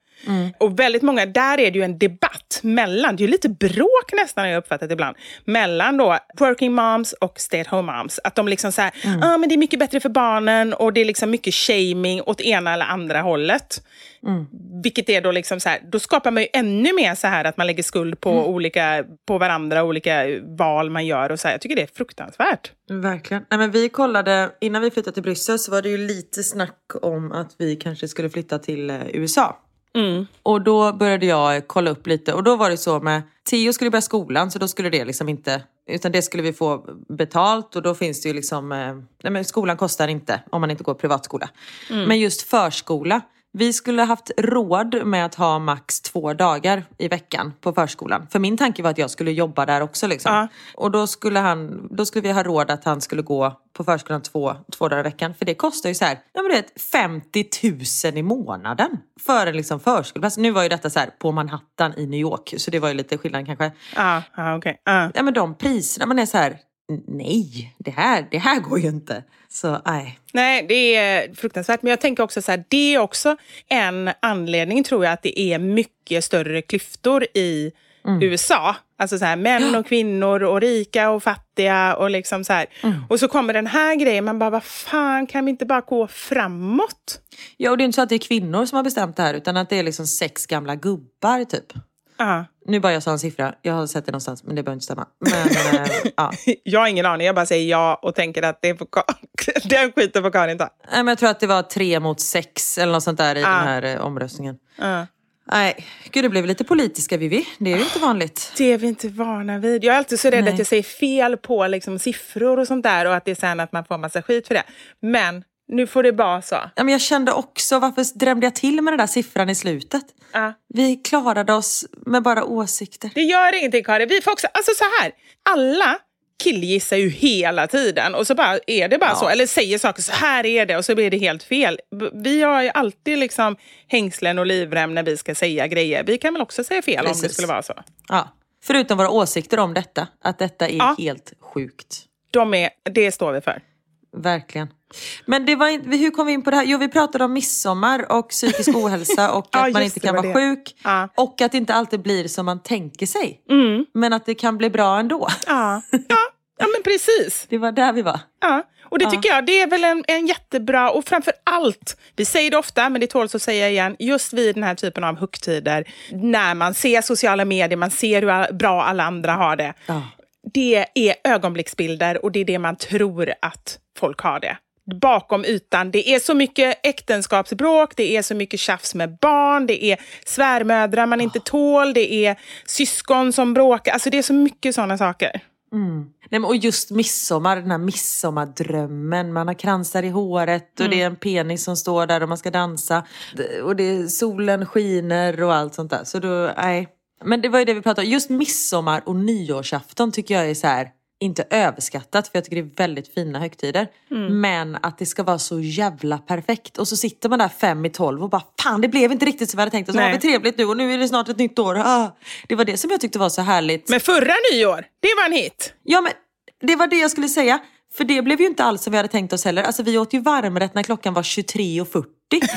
Och väldigt många, där är det ju en debatt mellan, det är ju lite bråk nästan har jag uppfattat ibland, mellan då working moms och stay at home moms. Att de liksom så här, ah, men det är mycket bättre för barnen och det är liksom mycket shaming åt ena eller andra hållet. Vilket är då liksom så här, då skapar man ju ännu mer så här att man lägger skuld på, olika, på varandra, olika val man gör och så här. Jag tycker det är fruktansvärt. Verkligen. Nej, men vi kollade, innan vi flyttade till Bryssel så var det ju lite snack om att vi kanske skulle flytta till eh, USA. Och då började jag kolla upp lite och då var det så med Theo skulle börja skolan så då skulle det liksom inte utan det skulle vi få betalt och då finns det ju liksom eh, nej men skolan kostar inte om man inte går privatskola. Men just förskola vi skulle haft råd med att ha max två dagar i veckan på förskolan. För min tanke var att jag skulle jobba där också. Liksom. Ja. Och då skulle, han, då skulle vi ha råd att han skulle gå på förskolan två, två dagar i veckan. För det kostar ju så här, ja, men du vet, 50 000 i månaden för en liksom förskoleplats. Nu var ju detta så här på Manhattan i New York, så det var ju lite skillnad kanske. Ja, ja okej. Ja. Ja, men de priserna, man är så här, nej, det här, det här går ju inte. Så nej. Nej, det är fruktansvärt. Men jag tänker också så här, det är också en anledning tror jag att det är mycket större klyftor i USA. Alltså så här, män och kvinnor och rika och fattiga och liksom så här. Och så kommer den här grejen, man bara, vad fan, kan vi inte bara gå framåt? Ja, och det är inte så att det är kvinnor som har bestämt det här, utan att det är liksom sex gamla gubbar typ. Ja. Nu bara jag sa en siffra, jag har sett det någonstans men det behöver inte stämma. Men eh, ja. Jag har ingen aning, jag bara säger ja och tänker att det får den skiten får Karin ta. Nej, men jag tror att det var tre mot sex eller något sånt där i Ah. den här eh, omröstningen. Ja. Nej, gud det blev lite politiska Vivi. Det är ju inte vanligt. Det är vi inte vana vid. Jag är alltid så rädd Nej. att jag säger fel på liksom, siffror och sånt där och att det är sen att man får massa skit för det. Men nu får det vara så. Ja, men jag kände också, varför drämde jag till med den där siffran i slutet? Ja. Vi klarade oss med bara åsikter. Det gör ingenting Karin. Vi får också, alltså så här, alla killgissar ju hela tiden och så bara är det bara så. Eller säger saker, så här är det och så blir det helt fel. Vi har ju alltid liksom hängslen och livrem när vi ska säga grejer. Vi kan väl också säga fel om det Precis. skulle vara så. Ja. Förutom våra åsikter om detta, att detta är Ja. helt sjukt. De är, det står vi för. Verkligen. Men det var inte, hur kom vi in på det här? Jo, vi pratade om midsommar och psykisk ohälsa och Ja, att man inte kan var vara det. sjuk. Ja. Och att det inte alltid blir som man tänker sig. Men att det kan bli bra ändå. Ja, ja, ja men precis. Det var där vi var. Ja, och det tycker jag det är väl en, en jättebra, och framför allt, vi säger det ofta men det tåls att säga igen, just vid den här typen av högtider, när man ser sociala medier, man ser hur bra alla andra har det. Ja. Det är ögonblicksbilder och det är det man tror att folk har det. Bakom ytan, det är så mycket äktenskapsbråk, det är så mycket tjafs med barn, det är svärmödrar man inte tål, det är syskon som bråkar, alltså det är så mycket sådana saker. Mm. Nej, men och just midsommar, den här midsommardrömmen. Man har kransar i håret och det är en penis som står där och man ska dansa. Och det solen skiner och allt sånt där. Så då, nej. Men det var ju det vi pratade om. Just midsommar och nyårsafton tycker jag är så här, inte överskattat för jag tycker det är väldigt fina högtider. Men att det ska vara så jävla perfekt. Och så sitter man där fem i tolv och bara fan det blev inte riktigt som vi hade tänkt. Och så Nej. har vi trevligt nu och nu är det snart ett nytt år. Ah. Det var det som jag tyckte var så härligt. Men förra nyår, det var en hit. Ja men det var det jag skulle säga. För det blev ju inte alls som vi hade tänkt oss heller. Alltså vi åt ju varmrätt när klockan var 23.40.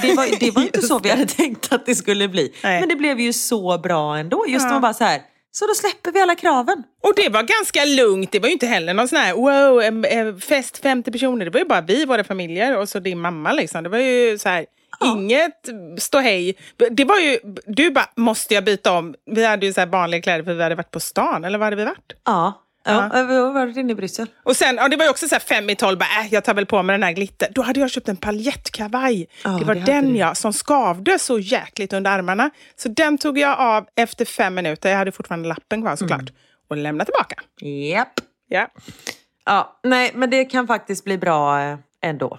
Det var, det var inte så vi hade tänkt att det skulle bli. Nej. Men det blev ju så bra ändå. Just man bara så här, så då släpper vi alla kraven. Och det var ganska lugnt. Det var ju inte heller någon sån här wow, fest 50 personer. Det var ju bara vi, våra familjer och så din mamma liksom. Det var ju så här, inget ståhej. Det var ju, du bara, måste jag byta om? Vi hade ju så här vanliga kläder för vi hade varit på stan, eller var hade vi varit? Ja, ja. ja. vi har varit inne i Bryssel. Och sen, ja, det var ju också så fem i tolv, bara, äh, jag tar väl på mig den här glitter. Då hade jag köpt en paljettkavaj. Ja, det var det den jag, som skavde så jäkligt under armarna. Så den tog jag av efter fem minuter. Jag hade fortfarande lappen kvar såklart. Mm. Och lämnade tillbaka. Japp. Ja. Ja, nej men det kan faktiskt bli bra eh, ändå.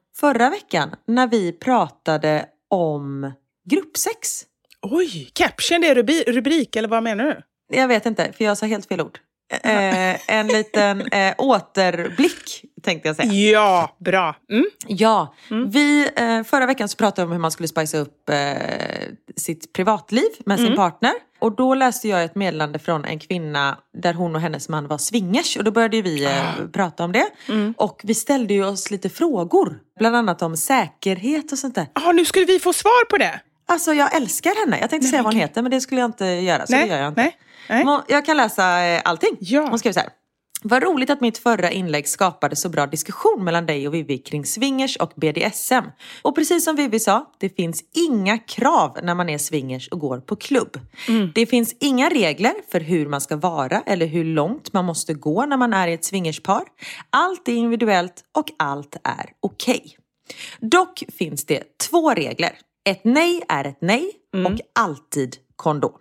förra veckan när vi pratade om gruppsex. Oj, caption det är rubi- rubrik eller vad menar du? Jag vet inte, för jag sa helt fel ord. Eh, en liten eh, återblick tänkte jag säga. Ja, bra. Mm. Ja, vi, eh, förra veckan så pratade vi om hur man skulle spicea upp eh, sitt privatliv med sin partner. Och då läste jag ett meddelande från en kvinna där hon och hennes man var swingers. Och då började vi eh, prata om det. Och vi ställde ju oss lite frågor. Bland annat om säkerhet och sånt där. Ah, nu skulle vi få svar på det. Alltså jag älskar henne. Jag tänkte säga vad hon heter men det skulle jag inte göra. Så Nej, det gör jag inte. nej, nej. Jag kan läsa eh, allting. Ja. Hon skrev så här. Vad roligt att mitt förra inlägg skapade så bra diskussion mellan dig och Vivi kring swingers och BDSM. Och precis som Vivi sa, det finns inga krav när man är swingers och går på klubb. Det finns inga regler för hur man ska vara eller hur långt man måste gå när man är i ett swingerspar. Allt är individuellt och allt är okej. Dock finns det två regler. Ett nej är ett nej och alltid kondom.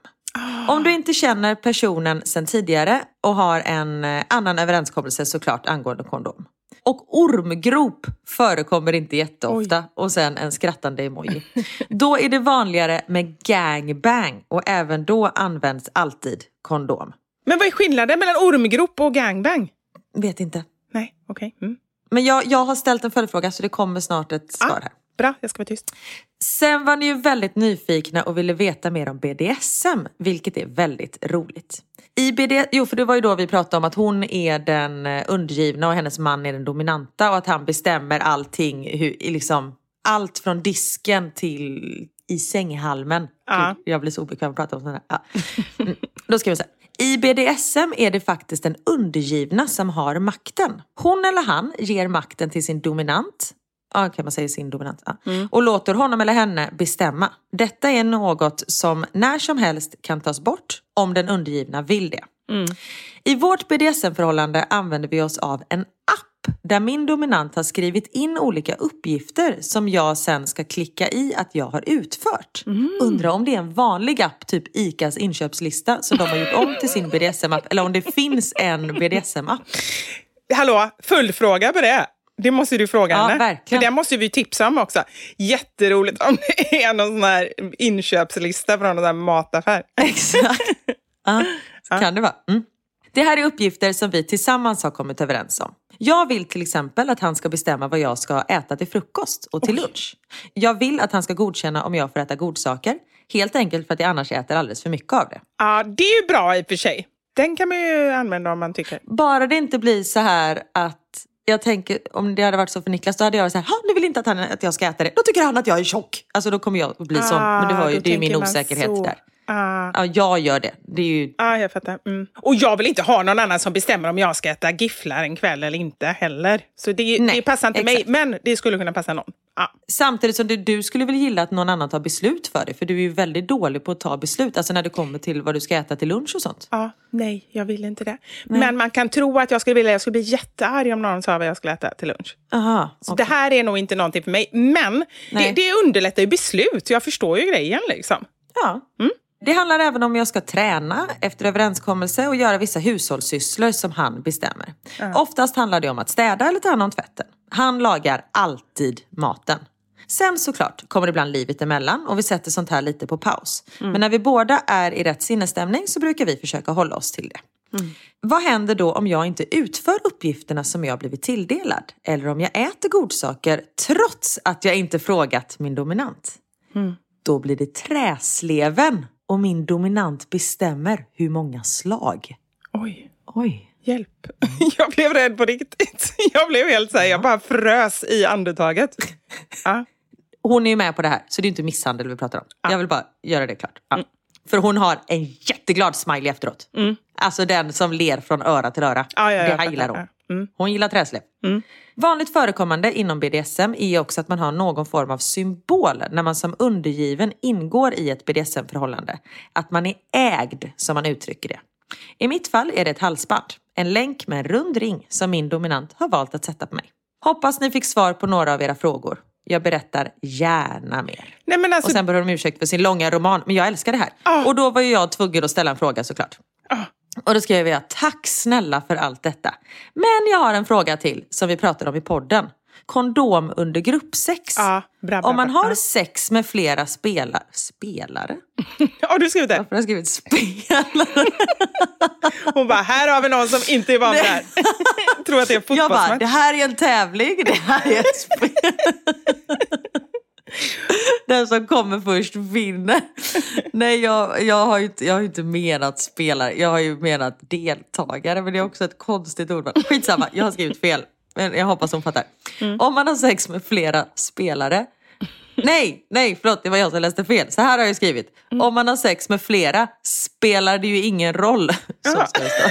Om du inte känner personen sedan tidigare och har en eh, annan överenskommelse såklart angående kondom. Och ormgrop förekommer inte jätteofta och sen en skrattande emoji. Då är det vanligare med gangbang och även då används alltid kondom. Men vad är skillnaden mellan ormgrop och gangbang? Vet inte. Nej, okej. Mm. Men jag, jag har ställt en följdfråga så det kommer snart ett svar här. Bra, jag ska vara tyst. Sen var ni ju väldigt nyfikna och ville veta mer om BDSM, vilket är väldigt roligt. I BD, jo, för det var ju då vi pratade om att hon är den eh, undergivna och hennes man är den dominanta och att han bestämmer allting, hur, liksom, allt från disken till i sänghalmen. Ja. Jag blir så obekväm att prata om sånt här. Ja. Mm. Då ska vi säga. I BDSM är det faktiskt den undergivna som har makten. Hon eller han ger makten till sin dominant ja, kan man säga sin dominant. Ja. Mm. Och låter honom eller henne bestämma. Detta är något som när som helst kan tas bort om den undergivna vill det. Mm. I vårt BDSM-förhållande använder vi oss av en app där min dominant har skrivit in olika uppgifter som jag sen ska klicka i att jag har utfört. Mm. Undrar om det är en vanlig app, typ ICAs inköpslista, som de har gjort om till sin BDSM-app eller om det finns en BDSM-app. Hallå, följdfråga på det. Det måste du fråga Ja, henne. verkligen. För det måste vi tipsa om också. Jätteroligt om det är någon sån här inköpslista från någon där mataffär. Exakt. Ja, så kan det vara. Mm. Det här är uppgifter som vi tillsammans har kommit överens om. Jag vill till exempel att han ska bestämma vad jag ska äta till frukost och till lunch. Jag vill att han ska godkänna om jag får äta godsaker. Helt enkelt för att jag annars äter alldeles för mycket av det. Ja, det är ju bra i och för sig. Den kan man ju använda om man tycker. Bara det inte blir så här att jag tänker, om det hade varit så för Niklas, då hade jag varit så här, "Ha, nu vill inte att, han, att jag ska äta det. Då tycker han att jag är tjock. Alltså då kommer jag att bli sån. Men du hör ju, då det är ju min osäkerhet så. där. Ah. Ja, jag gör det. Det är ju Ja, jag fattar. Mm. Och jag vill inte ha någon annan som bestämmer om jag ska äta gifflar en kväll eller inte heller. Så det, Nej, det passar inte exakt. mig, men det skulle kunna passa någon. Ja. Samtidigt som du, du skulle väl gilla att någon annan tar beslut för dig? För du är ju väldigt dålig på att ta beslut. Alltså när det kommer till vad du ska äta till lunch och sånt. Ja, nej, jag vill inte det. Men man kan tro att jag skulle vilja, jag skulle bli jättearg om någon sa vad jag skulle äta till lunch. Aha, Så okej. det här är nog inte någonting för mig. Men det, Nej. det underlättar ju beslut. Jag förstår ju grejen liksom. Ja. Det handlar även om jag ska träna efter överenskommelse och göra vissa hushållssysslor som han bestämmer. Oftast handlar det om att städa eller ta hand om tvätten. Han lagar alltid maten. Sen såklart kommer det ibland livet emellan och vi sätter sånt här lite på paus. Men när vi båda är i rätt sinnesstämning så brukar vi försöka hålla oss till det. Vad händer då om jag inte utför uppgifterna som jag blivit tilldelad? Eller om jag äter godsaker trots att jag inte frågat min dominant? Då blir det träsleven och min dominant bestämmer hur många slag. Oj, Oj. hjälp. Jag blev rädd på riktigt. Jag blev helt såhär, jag bara frös i andetaget. Ja. Hon är ju med på det här, så det är inte misshandel vi pratar om. Jag vill bara göra det klart. Ja. För hon har en jätteglad smiley efteråt. Alltså den som ler från öra till öra. Ja, ja, det här gillar hon. Mm. Hon gillar träslev. Vanligt förekommande inom BDSM är också att man har någon form av symbol när man som undergiven ingår i ett BDSM-förhållande. Att man är ägd, som man uttrycker det. I mitt fall är det ett halsband. En länk med en rund ring som min dominant har valt att sätta på mig. Hoppas ni fick svar på några av era frågor. Jag berättar gärna mer. Nej, alltså, Och sen ber de om ursäkt för sin långa roman, men jag älskar det här. Ah. Och då var ju jag tvungen att ställa en fråga såklart. Och då skrev jag, tack snälla för allt detta. Men jag har en fråga till som vi pratade om i podden. Kondom under gruppsex. Ja, bra, bra, om man bra. har Ja. sex med flera spelar, spelare? har du skrivit det? Varför har jag skrivit spelare? Hon bara, här har vi någon som inte är van vid det här. Tror att det är en Jag bara, fotbollsmatch. det här är en tävling, det här är ett spel. Den som kommer först vinner. Nej, jag, jag, har ju inte, jag har ju inte menat spelare. Jag har ju menat deltagare, men det är också ett konstigt ord. Skitsamma, jag har skrivit fel. Men jag hoppas hon fattar. Om man har sex med flera spelare. Nej, nej, förlåt, det var jag som läste fel. Så här har jag skrivit. Om man har sex med flera spelar det ju ingen roll. Så ska det stå.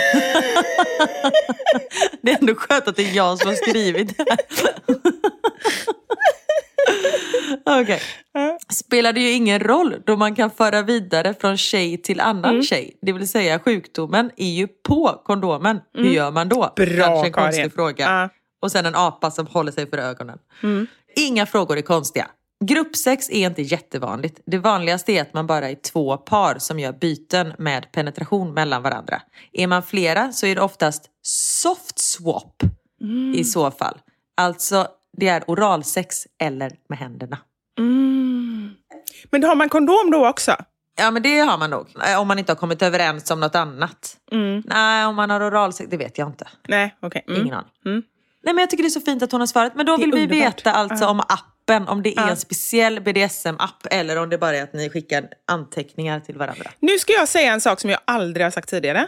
Det är ändå skönt att det är jag som har skrivit det här. Okej. Spelar det ju ingen roll då man kan föra vidare från tjej till annan Mm. tjej. Det vill säga sjukdomen är ju på kondomen. Hur gör man då? Mm. Bra, Kanske en Karin. konstig fråga. Ja. Och sen en apa som håller sig för ögonen. Mm. Inga frågor är konstiga. Gruppsex är inte jättevanligt. Det vanligaste är att man bara är två par som gör byten med penetration mellan varandra. Är man flera så är det oftast soft swap Mm. i så fall. Alltså det är oralsex eller med händerna. Mm. Men då har man kondom då också? Ja men det har man nog. Eh, Om man inte har kommit överens om något annat. Mm. Nej, om man har oralsex, det vet jag inte. Nej, okej. Mm. Ingen aning. Mm. Nej men jag tycker det är så fint att hon har svarat. Men då vill vi underbart. veta alltså Ja. om appen, om det är Ja. en speciell BDSM-app eller om det bara är att ni skickar anteckningar till varandra. Nu ska jag säga en sak som jag aldrig har sagt tidigare.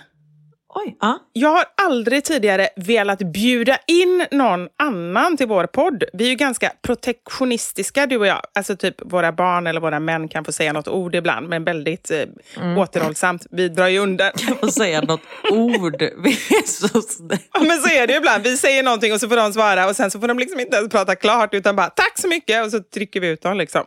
Oj, ja. Jag har aldrig tidigare velat bjuda in någon annan till vår podd. Vi är ju ganska protektionistiska, du och jag. Alltså typ våra barn eller våra män kan få säga något ord ibland, men väldigt eh, Mm. återhållsamt. Vi drar ju undan. Och säga något ord. Vi är så snälla. Ja, men så är det ju ibland. Vi säger någonting och så får de svara och sen så får de liksom inte ens prata klart utan bara tack så mycket och så trycker vi ut dem. Liksom.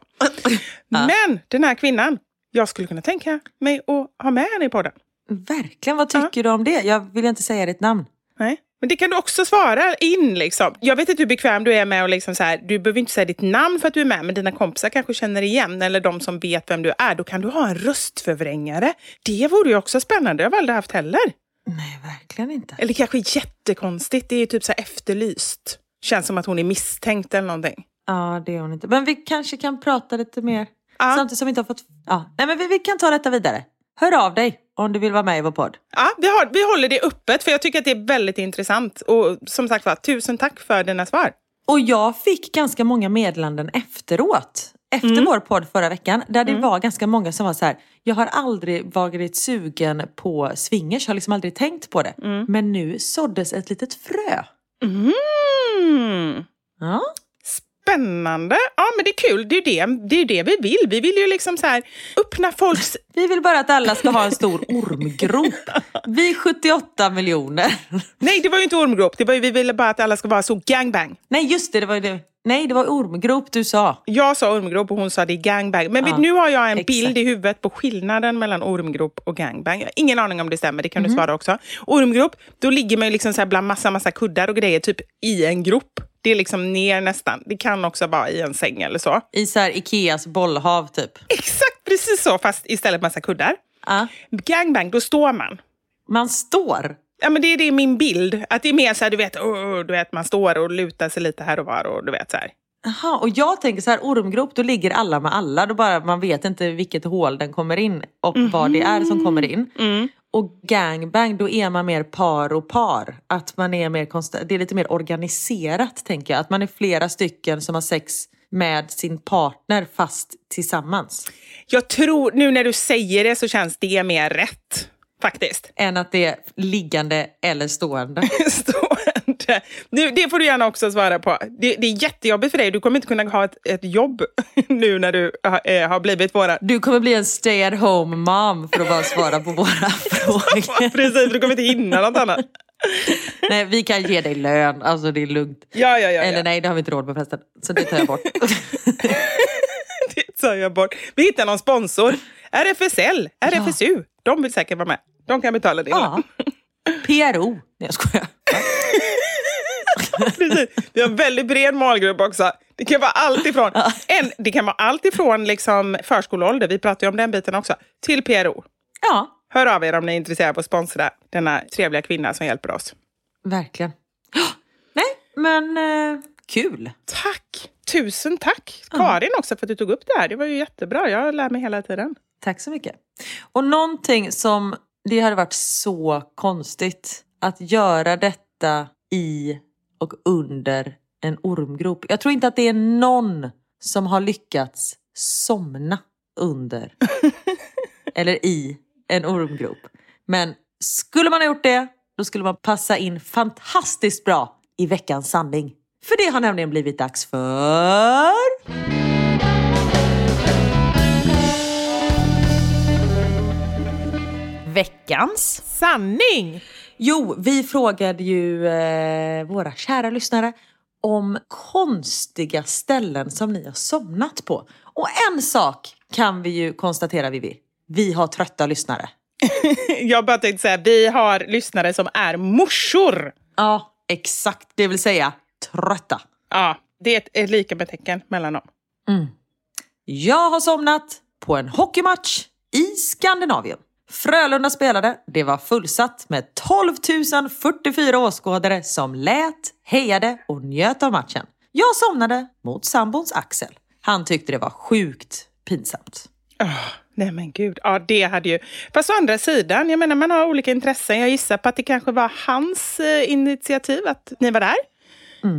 Men den här kvinnan, jag skulle kunna tänka mig att ha med henne i podden. Verkligen, vad tycker du om det? Jag vill inte säga ditt namn. Nej. Men det kan du också svara in. Liksom. Jag vet inte hur bekväm du är med att liksom så här, du behöver inte säga ditt namn för att du är med, men dina kompisar kanske känner igen, eller de som vet vem du är. Då kan du ha en röstförvrängare. Det vore ju också spännande. Det har jag aldrig haft heller. Nej, verkligen inte. Eller kanske jättekonstigt. Det är ju typ så efterlyst. Känns som att hon är misstänkt eller någonting. Ja, det är hon inte. Men vi kanske kan prata lite mer. Ja. Samtidigt som vi inte har fått... Ja. Nej, men vi, vi kan ta detta vidare. Hör av dig om du vill vara med i vår podd. Ja, vi, har, vi håller det öppet för jag tycker att det är väldigt intressant. Och som sagt var, tusen tack för dina svar. Och jag fick ganska många meddelanden efteråt. Efter Mm. vår podd förra veckan. Där det var ganska många som var så här. Jag har aldrig varit sugen på swingers. Har liksom aldrig tänkt på det. Mm. Men nu såddes ett litet frö. Mm. Ja. Spännande. Ja, men det är kul. Det är ju det, det, är det vi vill. Vi vill ju liksom så här öppna folks... Vi vill bara att alla ska ha en stor ormgrop. Vi 78 miljoner. Nej, det var ju inte ormgrop. Det var ju, vi ville bara att alla ska vara så gangbang. Nej just det, det var ju det. Nej det var ormgrop du sa. Jag sa ormgrop och hon sa det är gangbang. Men Ja, nu har jag en exakt. bild i huvudet på skillnaden mellan ormgrop och gangbang. Jag har ingen aning om det stämmer, det kan Mhm. du svara också. Ormgrop, då ligger man ju liksom så här bland massa, massa kuddar och grejer, typ i en grop. Det är liksom ner nästan. Det kan också vara i en säng eller så. I så här Ikeas bollhav typ. Exakt precis så, fast istället massa kuddar. Ja. Gangbang, då står man. Man står. Ja, men det är det min bild. Att det är mer så här, du vet, oh, du vet, man står och lutar sig lite här och var och du vet så här. Jaha, och jag tänker så här, ormgrop, då ligger alla med alla. Då bara, man vet inte vilket hål den kommer in och vad det är som kommer in. Och gangbang, då är man mer par och par. Att man är mer konsta- det är lite mer organiserat tänker jag. Att man är flera stycken som har sex med sin partner fast tillsammans. Jag tror, nu när du säger det så känns det mer rätt. Faktiskt. Än att det är liggande eller stående. Stående. Nu, det får du gärna också svara på. Det, det är jättejobbigt för dig. Du kommer inte kunna ha ett, ett jobb nu när du har, eh, har blivit våra... Du kommer bli en stay at home mom för att bara svara på våra frågor. Precis, du kommer inte hinna något annat. Nej, vi kan ge dig lön, alltså det är lugnt. Ja, ja, ja. Eller ja. nej, det har vi inte råd med förresten. Så det tar jag bort. Det tar jag bort. Vi hittar någon sponsor. RFSL, RFSU. De vill säkert vara med. De kan betala din Ja. PRO. Nej, jag skojar. Precis. Vi har en väldigt bred målgrupp också. Det kan vara allt ifrån, en, det kan vara allt ifrån liksom förskoleålder, vi pratar ju om den biten också, till PRO. Ja, Hör av er om ni är intresserade av att sponsra denna trevliga kvinna som hjälper oss. verkligen. Nej, men eh, kul. Tack! Tusen tack Karin också för att du tog upp det här. Det var ju jättebra. Jag lär mig hela tiden. Tack så mycket. Och någonting som, det hade varit så konstigt att göra detta i och under en ormgrop. Jag tror inte att det är någon som har lyckats somna under eller i en ormgrop. Men skulle man ha gjort det, då skulle man passa in fantastiskt bra i veckans sanning. För det har nämligen blivit dags för... Veckans Sanning! Jo, vi frågade ju eh, våra kära lyssnare om konstiga ställen som ni har somnat på. Och en sak kan vi ju konstatera Vivi. Vi har trötta lyssnare. Jag bara tänkte säga, vi har lyssnare som är morsor. Ja, exakt. Det vill säga trötta. Ja, det är lika med tecken mellan dem. Jag har somnat på en hockeymatch i Skandinavien. Frölunda spelade, det var fullsatt med 12 044 åskådare som lät, hejade och njöt av matchen. Jag somnade mot sambons Axel. Han tyckte det var sjukt pinsamt. Ah, nej men gud, ja det hade ju... Fast å andra sidan, jag menar man har olika intressen. Jag gissar på att det kanske var hans eh, initiativ att ni var där.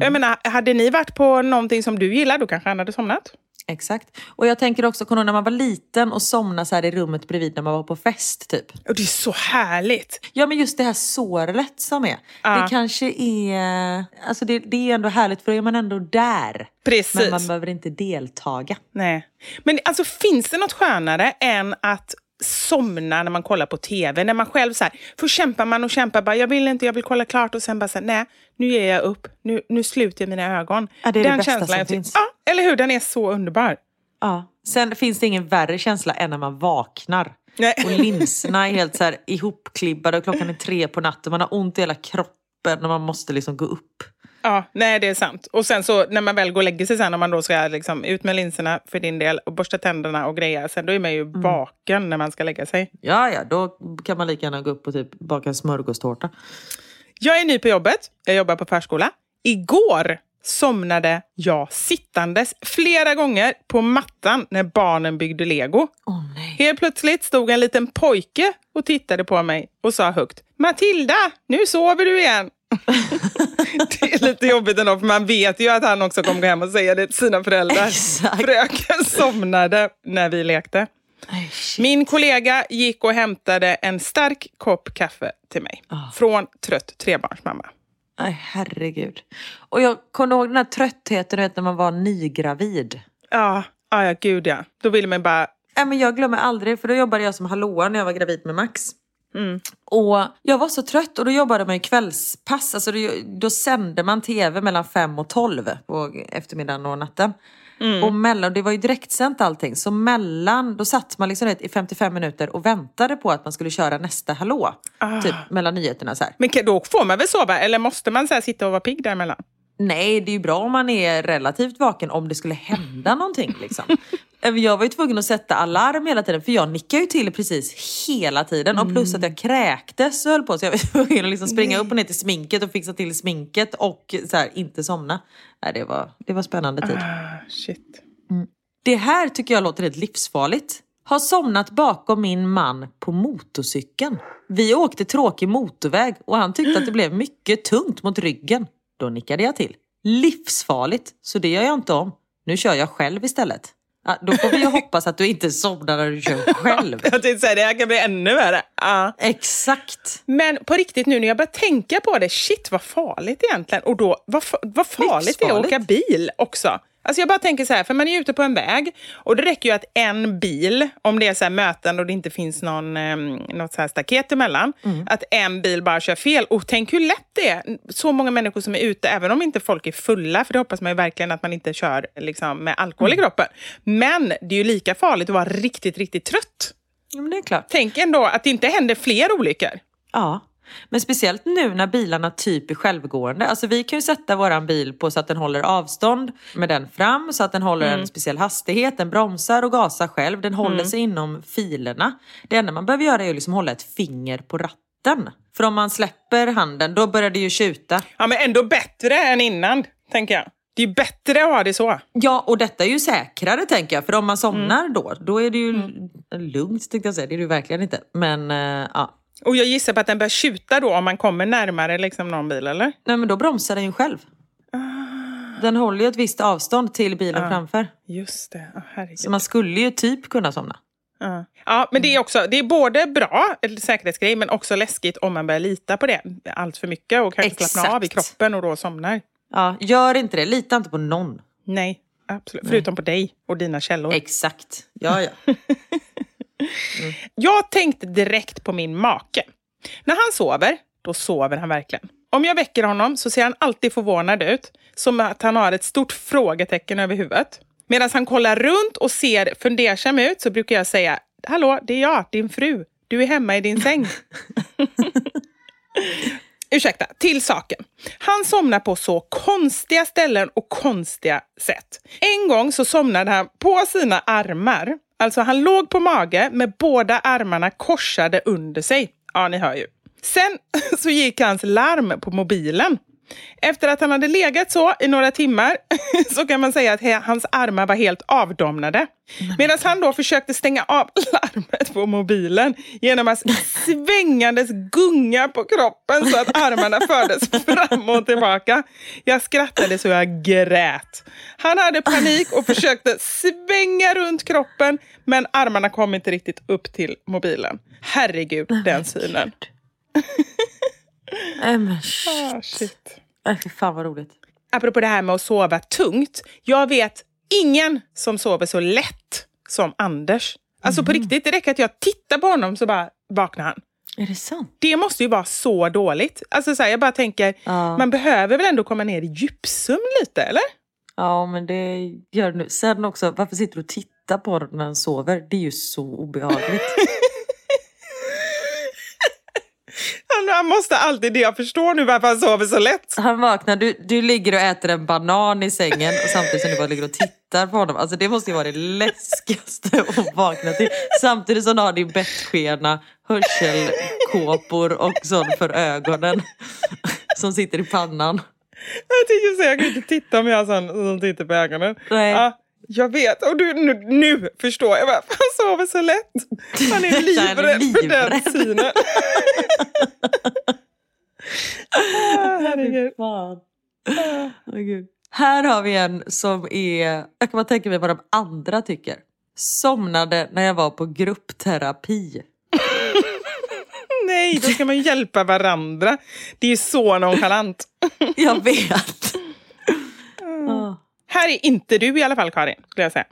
Jag menar, hade ni varit på någonting som du gillar, då kanske han hade somnat. Exakt. Och jag tänker också, kommer när man var liten och somnade så här i rummet bredvid när man var på fest typ? Och det är så härligt. Ja men just det här såret som är. Ja. Det kanske är, alltså det, det är ändå härligt för då är man ändå där. Precis. Men man behöver inte deltaga. Nej. Men alltså finns det något skönare än att somna när man kollar på tv? När man själv så här, för kämpar man och kämpar, bara, jag vill inte, jag vill kolla klart och sen bara så här, nej, nu ger jag upp, nu, nu sluter mina ögon. Ja, det är det Den bästa känslan som jag tycker- finns. Ja, eller hur? Den är så underbar. Ja. Sen finns det ingen värre känsla än när man vaknar. Nej. Och linserna är helt så här ihopklibbade och klockan är tre på natten. Man har ont i hela kroppen och man måste liksom gå upp. Ja, nej det är sant. Och sen så när man väl går och lägger sig sen, om man då ska liksom ut med linserna för din del och borsta tänderna och greja, sen då är man ju Mm. vaken när man ska lägga sig. Ja, ja, då kan man lika gärna gå upp och typ baka en smörgåstårta. Jag är ny på jobbet, jag jobbar på förskola. Igår somnade jag sittandes flera gånger på mattan när barnen byggde lego. Åh nej. Helt plötsligt stod en liten pojke och tittade på mig och sa högt Matilda, nu sover du igen. det är lite jobbigt ändå för man vet ju att han också kommer gå hem och säga det till sina föräldrar. Exakt. Fröken somnade när vi lekte. Shit. Min kollega gick och hämtade en stark kopp kaffe till mig. Ah. Från trött trebarnsmamma. Nej, herregud. Och jag kommer ihåg den här tröttheten vet, när man var nygravid. Ja, ja, ja gud ja. Då vill man bara... Nej, men jag glömmer aldrig, för då jobbade jag som hallåa när jag var gravid med Max. Mm. Och jag var så trött och då jobbade man ju kvällspass. Alltså då, då sände man tv mellan fem och tolv på eftermiddagen och natten. Mm. Och mellan, det var ju direktsänt allting. Så mellan, då satt man liksom i 55 minuter och väntade på att man skulle köra nästa hallå. Ah. Typ mellan nyheterna så här. Men då får man väl sova? Eller måste man så här sitta och vara pigg däremellan? Nej, det är ju bra om man är relativt vaken om det skulle hända någonting. Liksom. Jag var ju tvungen att sätta alarm hela tiden för jag nickade ju till precis hela tiden. Och plus att jag kräktes och höll på så jag var tvungen att liksom springa upp och ner till sminket och fixa till sminket och så här, inte somna. Nej, det, var, det var spännande tid. Ah, shit. Det här tycker jag låter helt livsfarligt. Har somnat bakom min man på motorcykeln. Vi åkte tråkig motorväg och han tyckte att det blev mycket tungt mot ryggen. Då nickade jag till. Livsfarligt, så det gör jag inte om. Nu kör jag själv istället. Ja, då får vi ju hoppas att du inte somnar när du kör själv. Jag tänkte säga det, här kan bli ännu värre. Ja. Exakt. Men på riktigt nu när jag börjar tänka på det, shit vad farligt egentligen. Och då, vad, vad farligt det är att åka bil också. Alltså jag bara tänker så här, för man är ute på en väg och det räcker ju att en bil, om det är så möten och det inte finns någon, eh, något så här staket emellan, att en bil bara kör fel. Och tänk hur lätt det är. Så många människor som är ute, även om inte folk är fulla, för det hoppas man ju verkligen att man inte kör liksom, med alkohol i kroppen. Men det är ju lika farligt att vara riktigt, riktigt trött. Ja, men det är klart. Tänk ändå att det inte händer fler olyckor. Ja, men speciellt nu när bilarna typ är självgående. Alltså vi kan ju sätta våran bil på så att den håller avstånd med den fram, så att den håller en speciell hastighet, den bromsar och gasar själv, den håller sig inom filerna. Det enda man behöver göra är att liksom hålla ett finger på ratten. För om man släpper handen, då börjar det ju tjuta. Ja, men ändå bättre än innan, tänker jag. Det är bättre att ha det så. Ja, och detta är ju säkrare tänker jag. För om man somnar då, då är det ju lugnt tänkte jag säga. Det är det ju verkligen inte. Men eh, ja. Och jag gissar på att den börjar tjuta då om man kommer närmare liksom, någon bil, eller? Nej men då bromsar den ju själv. Den håller ju ett visst avstånd till bilen framför. Just det, oh, herregud. Så man skulle ju typ kunna somna. Ja. ja, men det är också det är både bra säkerhetsgrej men också läskigt om man börjar lita på det allt för mycket och kanske slappna av i kroppen och då somnar. Ja, gör inte det. Lita inte på någon. Nej, absolut. Förutom på dig och dina källor. Exakt. Ja, ja. Mm. Jag tänkte direkt på min make. När han sover, då sover han verkligen. Om jag väcker honom så ser han alltid förvånad ut, som att han har ett stort frågetecken över huvudet. Medan han kollar runt och ser fundersam ut så brukar jag säga Hallå, det är jag, din fru. Du är hemma i din säng. Ursäkta, till saken. Han somnar på så konstiga ställen och konstiga sätt. En gång så somnade han på sina armar. Alltså han låg på mage med båda armarna korsade under sig. Ja, ni hör ju. Sen så gick hans larm på mobilen. Efter att han hade legat så i några timmar så kan man säga att hans armar var helt avdomnade. Medan han då försökte stänga av larmet på mobilen genom att svängandes gunga på kroppen så att armarna fördes fram och tillbaka. Jag skrattade så jag grät. Han hade panik och försökte svänga runt kroppen men armarna kom inte riktigt upp till mobilen. Herregud, den synen. Nej men Ah, shit. Nej, fy fan vad roligt. Apropå det här med att sova tungt. Jag vet ingen som sover så lätt som Anders. Alltså på riktigt, det räcker att jag tittar på honom så bara vaknar han. Är det sant? Det måste ju vara så dåligt. Alltså så här, jag bara tänker, Ja. man behöver väl ändå komma ner i djupsömn lite, eller? Ja men det gör du nu. Sen också, varför sitter du och tittar på honom när han sover? Det är ju så obehagligt. Han, måste alltid det. Jag förstår nu varför han sover så lätt. Han vaknar, du, du ligger och äter en banan i sängen och samtidigt som du bara ligger och tittar på honom. Alltså det måste ju vara det läskigaste att vakna till. Samtidigt som du har din bettskena, hörselkåpor och sånt för ögonen. Som sitter i pannan. Jag tycker så jag kan inte titta om jag har sån som tittar på ögonen. Nej. Ja, jag vet. Och du, nu, nu förstår jag varför han sover så lätt. Han är livrädd för den synen. Ah, herregud. Fan. Åh, Gud. Här har vi en som är, jag kan bara tänka mig vad de andra tycker. Somnade när jag var på gruppterapi. Nej, då ska man hjälpa varandra. Det är ju så nonchalant. Jag vet. Här är inte du i alla fall, Karin. Skulle jag säga.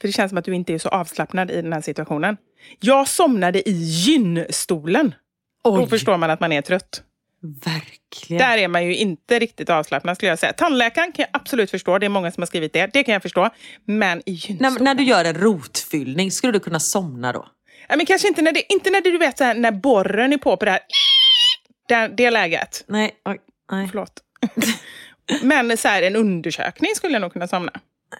För det känns som att du inte är så avslappnad i den här situationen. Jag somnade i gynstolen. Då Oj. förstår man att man är trött. Verkligen. Där är man ju inte riktigt avslappnad skulle jag säga. Tandläkaren kan jag absolut förstå. Det är många som har skrivit det. Det kan jag förstå. Men i gynstolen. När, när du gör en rotfyllning, skulle du kunna somna då? Ja, men kanske inte när, det, inte när du vet så här, när borren är på på det här det, det läget. Nej, oj, nej. Förlåt. Men så här, en undersökning skulle jag nog kunna somna.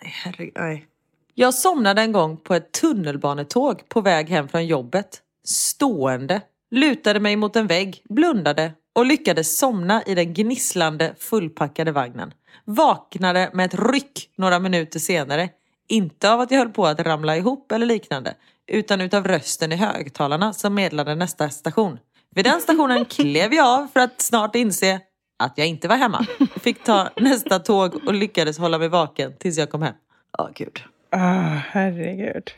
Nej, herregud, nej. Jag somnade en gång på ett tunnelbanetåg på väg hem från jobbet. Stående. Lutade mig mot en vägg, blundade och lyckades somna i den gnisslande fullpackade vagnen. Vaknade med ett ryck några minuter senare. Inte av att jag höll på att ramla ihop eller liknande. Utan utav rösten i högtalarna som meddelade nästa station. Vid den stationen klev jag av för att snart inse att jag inte var hemma. Fick ta nästa tåg och lyckades hålla mig vaken tills jag kom hem. Åh gud. Ah, herregud.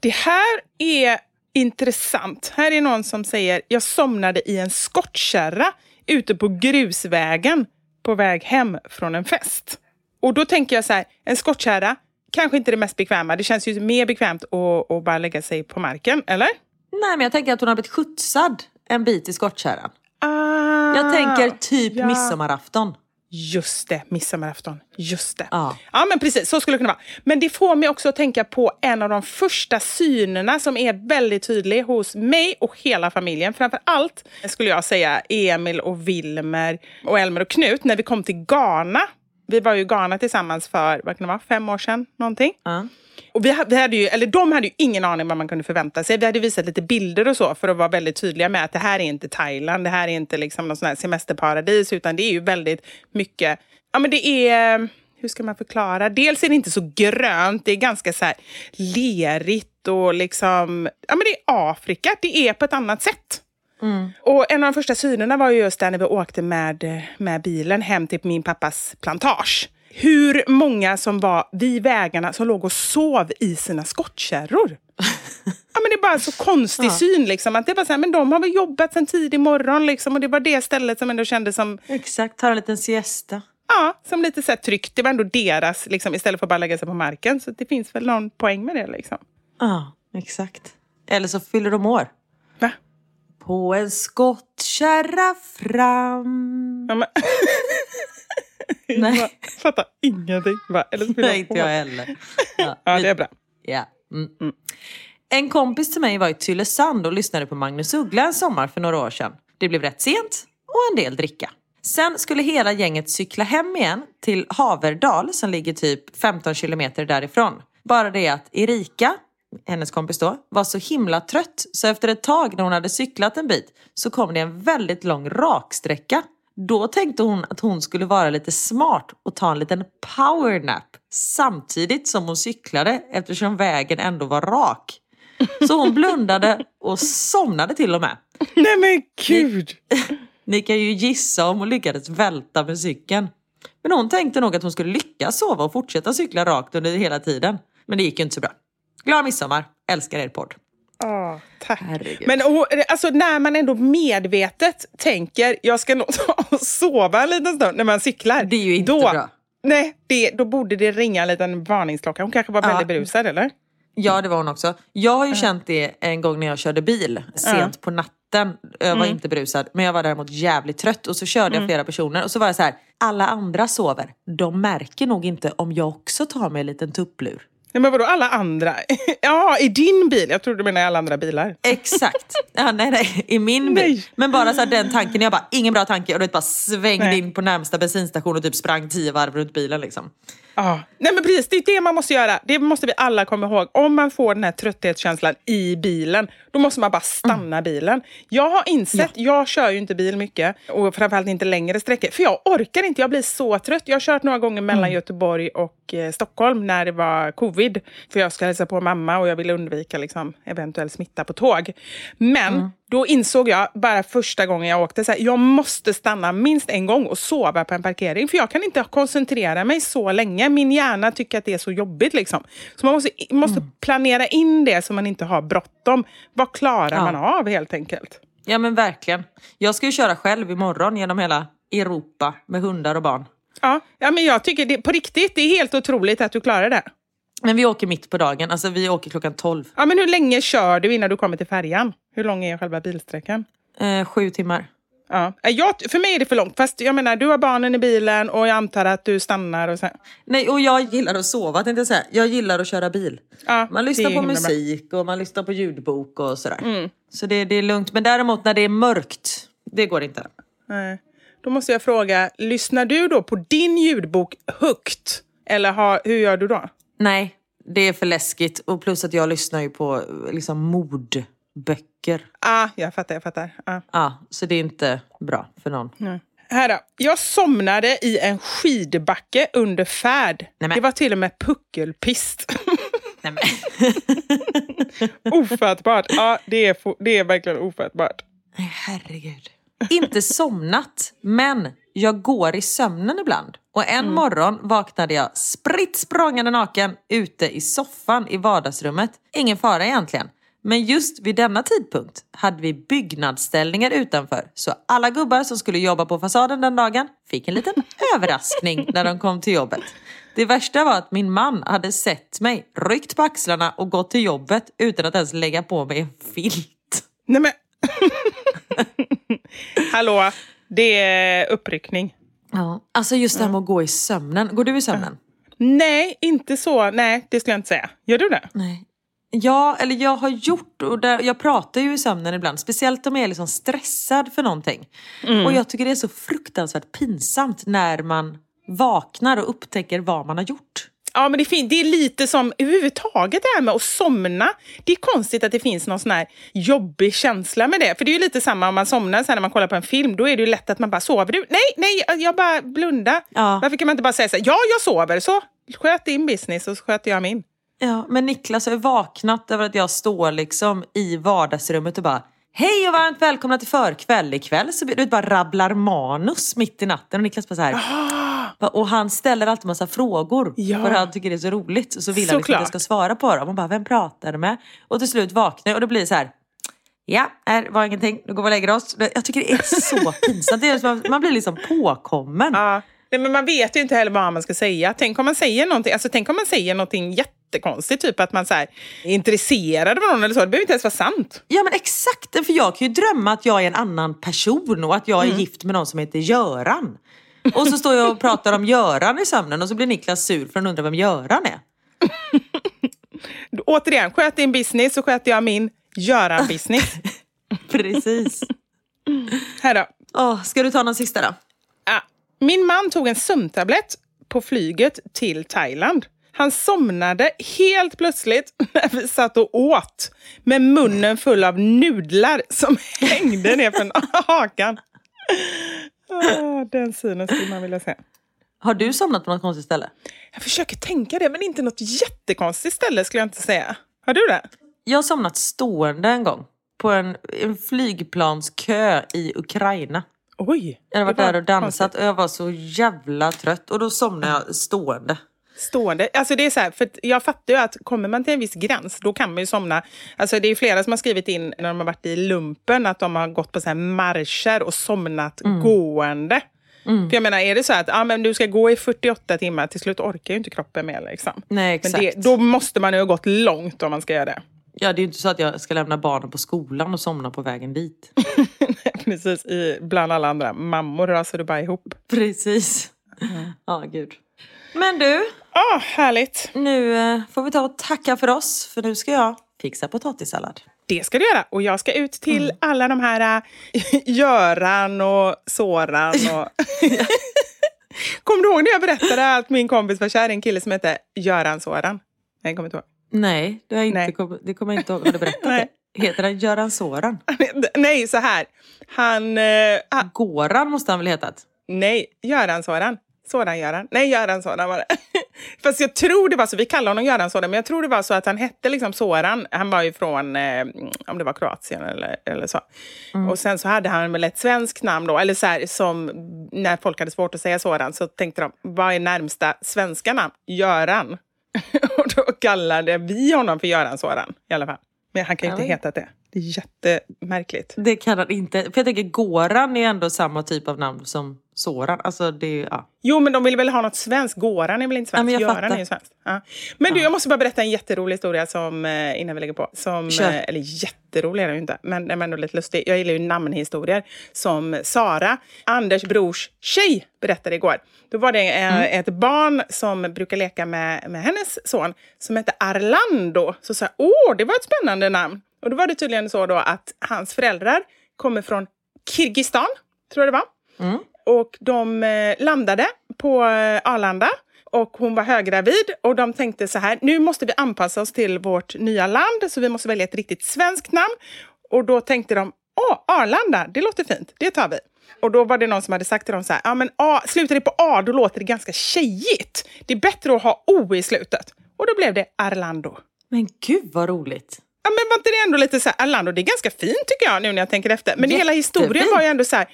Det här är intressant. Här är någon som säger jag somnade i en skottkärra ute på grusvägen på väg hem från en fest. Och då tänker jag så här, en skottkärra, kanske inte det mest bekväma. Det känns ju mer bekvämt att, att bara lägga sig på marken, eller? Nej men jag tänker att hon har blivit skjutsad en bit i skottkärran. Ah, Jag tänker typ ja. midsommarafton. Just det, midsommarafton. Just det. Ja. ja, men precis. Så skulle det kunna vara. Men det får mig också att tänka på en av de första synerna som är väldigt tydlig hos mig och hela familjen. Framför allt skulle jag säga Emil och Wilmer och Elmer och Knut när vi kom till Ghana. Vi var ju i Ghana tillsammans för vad kan det vara, fem år sedan. Någonting. Ja. Och vi, ha- vi hade ju, eller de hade ju ingen aning vad man kunde förvänta sig. Vi hade visat lite bilder och så för att vara väldigt tydliga med att det här är inte Thailand, det här är inte liksom någon sån semesterparadis, utan det är ju väldigt mycket, ja men det är, hur ska man förklara? Dels är det inte så grönt, det är ganska så här lerigt och liksom, ja men det är Afrika, det är på ett annat sätt. Och en av de första synerna var ju just där när vi åkte med, med bilen hem till min pappas plantage. Hur många som var vid vägarna som låg och sov i sina skottkärror. ja, men det är bara så konstig Ja. syn. Liksom, att det bara så här, men de har väl jobbat sen tidig morgon liksom, och det var det stället som ändå kändes som, Exakt, tar en liten siesta. ja, som lite så här tryggt. Det var ändå deras, liksom, istället för att bara lägga sig på marken. Så det finns väl någon poäng med det. Liksom. Ja, exakt. Eller så fyller de år. Va? På en skottkärra fram. Ja. Nej. Jag fattar ingenting. Va? Eller Nej, inte jag heller. Ja, Ja, det är bra. Ja. Mm. En kompis till mig var i Tylösand och lyssnade på Magnus Uggla en sommar för några år sedan. Det blev rätt sent och en del dricka. Sen skulle hela gänget cykla hem igen till Haverdal som ligger typ 15 kilometer därifrån. Bara det att Erika, hennes kompis då, var så himla trött så efter ett tag när hon hade cyklat en bit så kom det en väldigt lång raksträcka Då tänkte hon att hon skulle vara lite smart och ta en liten powernap samtidigt som hon cyklade eftersom vägen ändå var rak. Så hon blundade och somnade till och med. Nej men gud! Ni kan ju gissa om hon lyckades välta med cykeln. Men hon tänkte nog att hon skulle lyckas sova och fortsätta cykla rakt under hela tiden. Men det gick ju inte så bra. Glad midsommar! Älskar er podd. Oh, tack. Herregud. Men och, alltså, när man ändå medvetet tänker jag ska nog ta och sova en liten stund när man cyklar. Det är ju inte då, bra. Nej, det, då borde det ringa en liten varningsklocka. Hon kanske var väldigt berusad eller? Ja, det var hon också. Jag har ju känt det en gång när jag körde bil sent på natten. Jag var inte brusad, men jag var däremot jävligt trött. Och så körde jag flera personer och så var jag så här, alla andra sover. De märker nog inte om jag också tar mig en liten tupplur. Nej, men vadå alla andra? ja, i din bil? Jag trodde du menade alla andra bilar. Exakt. Ja, nej, nej, i min bil. Nej. Men bara så här, den tanken, jag bara, ingen bra tanke. Och du vet, bara svängde Nej. in på närmsta bensinstation och typ sprang tio varv runt bilen liksom. Ja. Nej men precis, det är det man måste göra. Det måste vi alla komma ihåg. Om man får den här trötthetskänslan i bilen, då måste man bara stanna bilen. Jag har insett, jag kör ju inte bil mycket och framförallt inte längre sträckor. För jag orkar inte, jag blir så trött. Jag har kört några gånger mellan Göteborg och eh, Stockholm när det var covid. För jag ska hälsa på mamma och jag vill undvika liksom, eventuell smitta på tåg. Men då insåg jag bara första gången jag åkte så här, jag måste stanna minst en gång och sova på en parkering. För jag kan inte koncentrera mig så länge. Min hjärna tycker att det är så jobbigt. Liksom. Så man måste, måste planera in det så man inte har bråttom. Vad klarar Ja. man av helt enkelt? Ja men verkligen. Jag ska ju köra själv imorgon genom hela Europa med hundar och barn. Ja, ja men jag tycker det, på riktigt, det är helt otroligt att du klarar det. Men vi åker mitt på dagen, alltså vi åker klockan 12. Ja, men hur länge kör du innan du kommer till färjan? Hur lång är själva bilsträckan? Eh, sju timmar. Ja. Eh, Jag, för mig är det för långt. Fast jag menar, du har barnen i bilen och jag antar att du stannar och sen... Nej, och jag gillar att sova tänkte jag säga. Jag gillar att köra bil. Ja, Man lyssnar på himla bra. musik och man lyssnar på ljudbok och sådär. Mm. Så det, det är lugnt. Men däremot när det är mörkt, det går inte. Nej. Då måste jag fråga, lyssnar du då på din ljudbok högt? Eller har, hur gör du då? Nej, det är för läskigt. Och plus att jag lyssnar ju på liksom mordböcker. Ah, jag fattar, jag fattar. Ah. Ja, så det är inte bra för någon. Här då. Jag somnade i en skidbacke under färd. men- Det var till och med puckelpist. Nej, ofattbart. Ja, det är, det är verkligen ofattbart. Nej, herregud. Inte somnat, men jag går i sömnen ibland. Och en morgon vaknade jag spritt språngande naken ute i soffan i vardagsrummet. Ingen fara egentligen. Men just vid denna tidpunkt hade vi byggnadsställningar utanför. Så alla gubbar som skulle jobba på fasaden den dagen fick en liten överraskning när de kom till jobbet. Det värsta var att min man hade sett mig, ryckt på axlarna och gått till jobbet utan att ens lägga på mig en filt. Nej men... Hallå, det är uppryckning. Ja. Alltså just det här med att gå i sömnen. Går du i sömnen? Nej, inte så. Nej, det skulle jag inte säga. Gör du det? Nej. Ja, eller jag har gjort, och där, jag pratar ju i sömnen ibland, speciellt om jag är liksom stressad för någonting. Och jag tycker det är så fruktansvärt pinsamt när man vaknar och upptäcker vad man har gjort. Ja, men det är fint. Det är lite som överhuvudtaget det här med att somna. Det är konstigt att det finns någon sån här jobbig känsla med det. För det är ju lite samma om man somnar sen när man kollar på en film. Då är det ju lätt att man bara, sover du? Nej, nej, jag bara blunda. Ja. Varför kan man inte bara säga så här, ja, jag sover, så sköt din business och så sköter jag min. Ja, men Niklas har ju vaknat över att jag står liksom i vardagsrummet och bara Hej och varmt välkomna till förkväll. Ikväll så du vet, bara rabblar manus mitt i natten och Niklas bara så här. Och han ställer alltid massa frågor Ja. för han tycker det är så roligt. Och så vill han liksom att jag ska svara på dem. Och bara, vem pratar du med? Och till slut vaknar jag och det blir så här. Ja, här var ingenting. Nu går vi och lägger oss. Jag tycker det är så pinsamt. Det är man blir liksom påkommen. Ja. Nej, men man vet ju inte heller vad man ska säga. Tänk om man säger någonting, alltså, tänk om man säger någonting jättekonstigt, typ att man så här, är intresserad av någon eller så. Det behöver inte ens vara sant. Ja men exakt, för jag kan ju drömma att jag är en annan person och att jag är Mm. gift med någon som heter Göran. Och så står jag och pratar om Göran i sömnen och så blir Niklas sur för han undrar vem Göran är. Återigen, sköt din business så sköter jag min Göran-business. Precis. Här då. Åh, ska du ta någon sista då? Ja. Min man tog en sömntablett på flyget till Thailand. Han somnade helt plötsligt när vi satt och åt med munnen full av nudlar som hängde ner från hakan. Ah, den synen skulle man vilja se. Har du somnat på något konstigt ställe? Jag försöker tänka det, men inte något jättekonstigt ställe skulle jag inte säga. Har du det? Jag har somnat stående en gång. På en, en flygplanskö i Ukraina. Oj! Jag hade varit var där och dansat konstigt. och jag var så jävla trött. Och då somnade jag stående. Stående. Alltså det är så här, för jag fattar ju att kommer man till en viss gräns, då kan man ju somna. Alltså det är flera som har skrivit in när de har varit i lumpen att de har gått på så här marscher och somnat Mm. gående. För jag menar, är det så att ah, men du ska gå i 48 timmar, till slut orkar ju inte kroppen med. Liksom. Nej, Men exakt. det, då måste man ju ha gått långt om man ska göra det. Ja, det är ju inte så att jag ska lämna barnen på skolan och somna på vägen dit. Precis, i, bland alla andra mammor rasar du bara ihop. Precis. Ja, gud. Men du, Ah, härligt! nu eh, får vi ta och tacka för oss. För nu ska jag fixa potatissallad. Det ska du göra. Och jag ska ut till Mm. alla de här äh, Göran och Soran. Och... kommer du ihåg när jag berättade att min kompis var kär i en kille som hette Göran Soran? Nej, kommer inte ihåg. Nej, det, inte Nej. kom, det kommer jag inte ihåg. Har du berättat Nej. det? Heter han Göran Soran? Nej, så här. Han... eh, ah, Goran måste han väl hetat? nej, Göran Soran. Soran-Göran. Nej, Göran Soran var det. Fast jag tror det var så, vi kallar honom Göran Soran, men jag tror det var så att han hette liksom Soran. Han var ju från, eh, om det var Kroatien eller, eller så. Och sen så hade han väl ett svenskt namn då, eller så här, som när folk hade svårt att säga Soran så tänkte de, vad är närmsta svenska namn? Göran. och då kallade vi honom för Göran Soran i alla fall. Men han kan ju inte heta det. Det är jättemärkligt. Det kan han inte. För jag tänker Goran är ändå samma typ av namn som Soran. Alltså det ja. Jo, men de vill väl ha något svenskt. Gåran är väl inte Ja, men jag Göran fattar. är ju svenskt. Ja. Men du, jag måste bara berätta en jätterolig historia som, eh, innan vi lägger på. Som, Kör. eh, eller jätterolig är den ju inte, men den är ändå lite lustig. Jag gillar ju namnhistorier. Som Sara, Anders brors tjej, berättade igår. Då var det eh, ett barn som brukar leka med, med hennes son som hette Arlando. Så sa åh, det var ett spännande namn. Och då var det tydligen så då att hans föräldrar kommer från Kirgizistan, tror jag det var. Och de eh, landade på eh, Arlanda och hon var höggravid och de tänkte så här, nu måste vi anpassa oss till vårt nya land så vi måste välja ett riktigt svenskt namn. Och då tänkte de, åh, Arlanda, det låter fint, det tar vi. Och då var det någon som hade sagt till dem så här, ja men A, slutar det på A då låter det ganska tjejigt. Det är bättre att ha O i slutet. Och då blev det Arlando. Men gud vad roligt. Ja, men var inte det ändå lite så här, Arlando, det är ganska fint tycker jag nu när jag tänker efter. Men hela historien Jättefint. var ju ändå så här,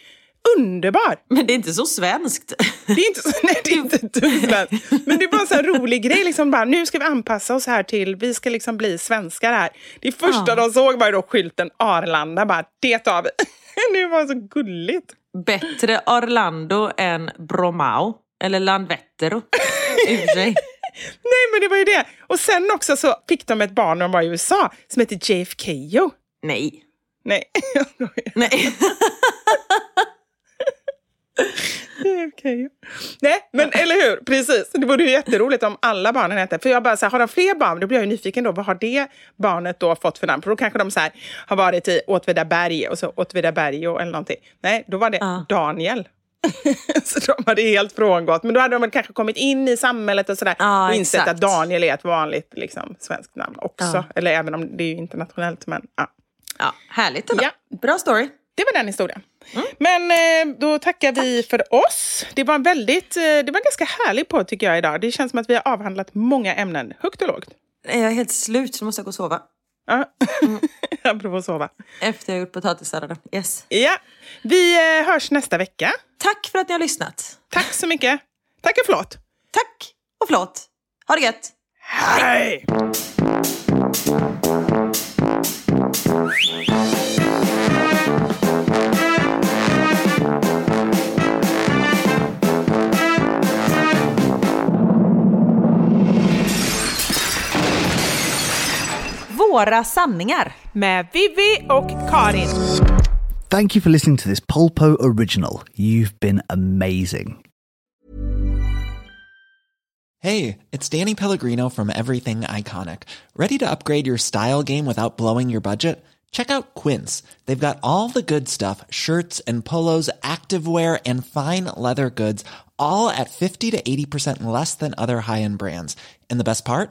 underbar. Men det är inte så svenskt. Det är inte, så, nej, det är inte svenskt. Men det är bara en här rolig grej. Liksom bara, nu ska vi anpassa oss här till, vi ska liksom bli svenskar här. Det första Ja. de såg var ju då skylten Arlanda. Bara, det tar vi. Det var så gulligt. Bättre Orlando än Bromau. Eller sig. Nej, men det var ju det. Och sen också så fick de ett barn när de var i USA som heter JFKO. Nej. Nej. Nej. JFKO. Nej, men eller hur? Precis. Det vore ju jätteroligt om alla barnen hette. För jag bara så här, har de fler barn, då blir jag ju nyfiken då. Vad har det barnet då fått för namn? För då kanske de så här, har varit i Åtvidaberg och så Åtvidaberg och eller någonting. Nej, då var det Ja. Daniel. så de hade helt frångått. Men då hade de väl kanske kommit in i samhället och sådär. Ja, och insett exakt. att Daniel är ett vanligt liksom, svenskt namn också. Ja. Eller även om det är internationellt. Men ja. Ja, härligt ändå. Ja. Bra story. Det var den historien. Men eh, då tackar vi för oss. Det var en väldigt, eh, det var en ganska härlig podd tycker jag idag. Det känns som att vi har avhandlat många ämnen, högt och lågt. Jag är helt slut så nu måste jag gå och sova. Ja. Apropå sova. Efter jag gjort potatissalladen. Yes. Ja, vi eh, hörs nästa vecka. Tack för att ni har lyssnat. Tack så mycket. Tack och förlåt. Tack och förlåt. Ha det gött. Hej! Våra sanningar. Med Vivi och Karin. Thank you for listening to this Polpo original. You've been amazing. Hey, it's Danny Pellegrino from Everything Iconic. Ready to upgrade your style game without blowing your budget? Check out Quince. They've got all the good stuff shirts and polos, activewear, and fine leather goods, all at 50 to 80% less than other high end brands. And the best part?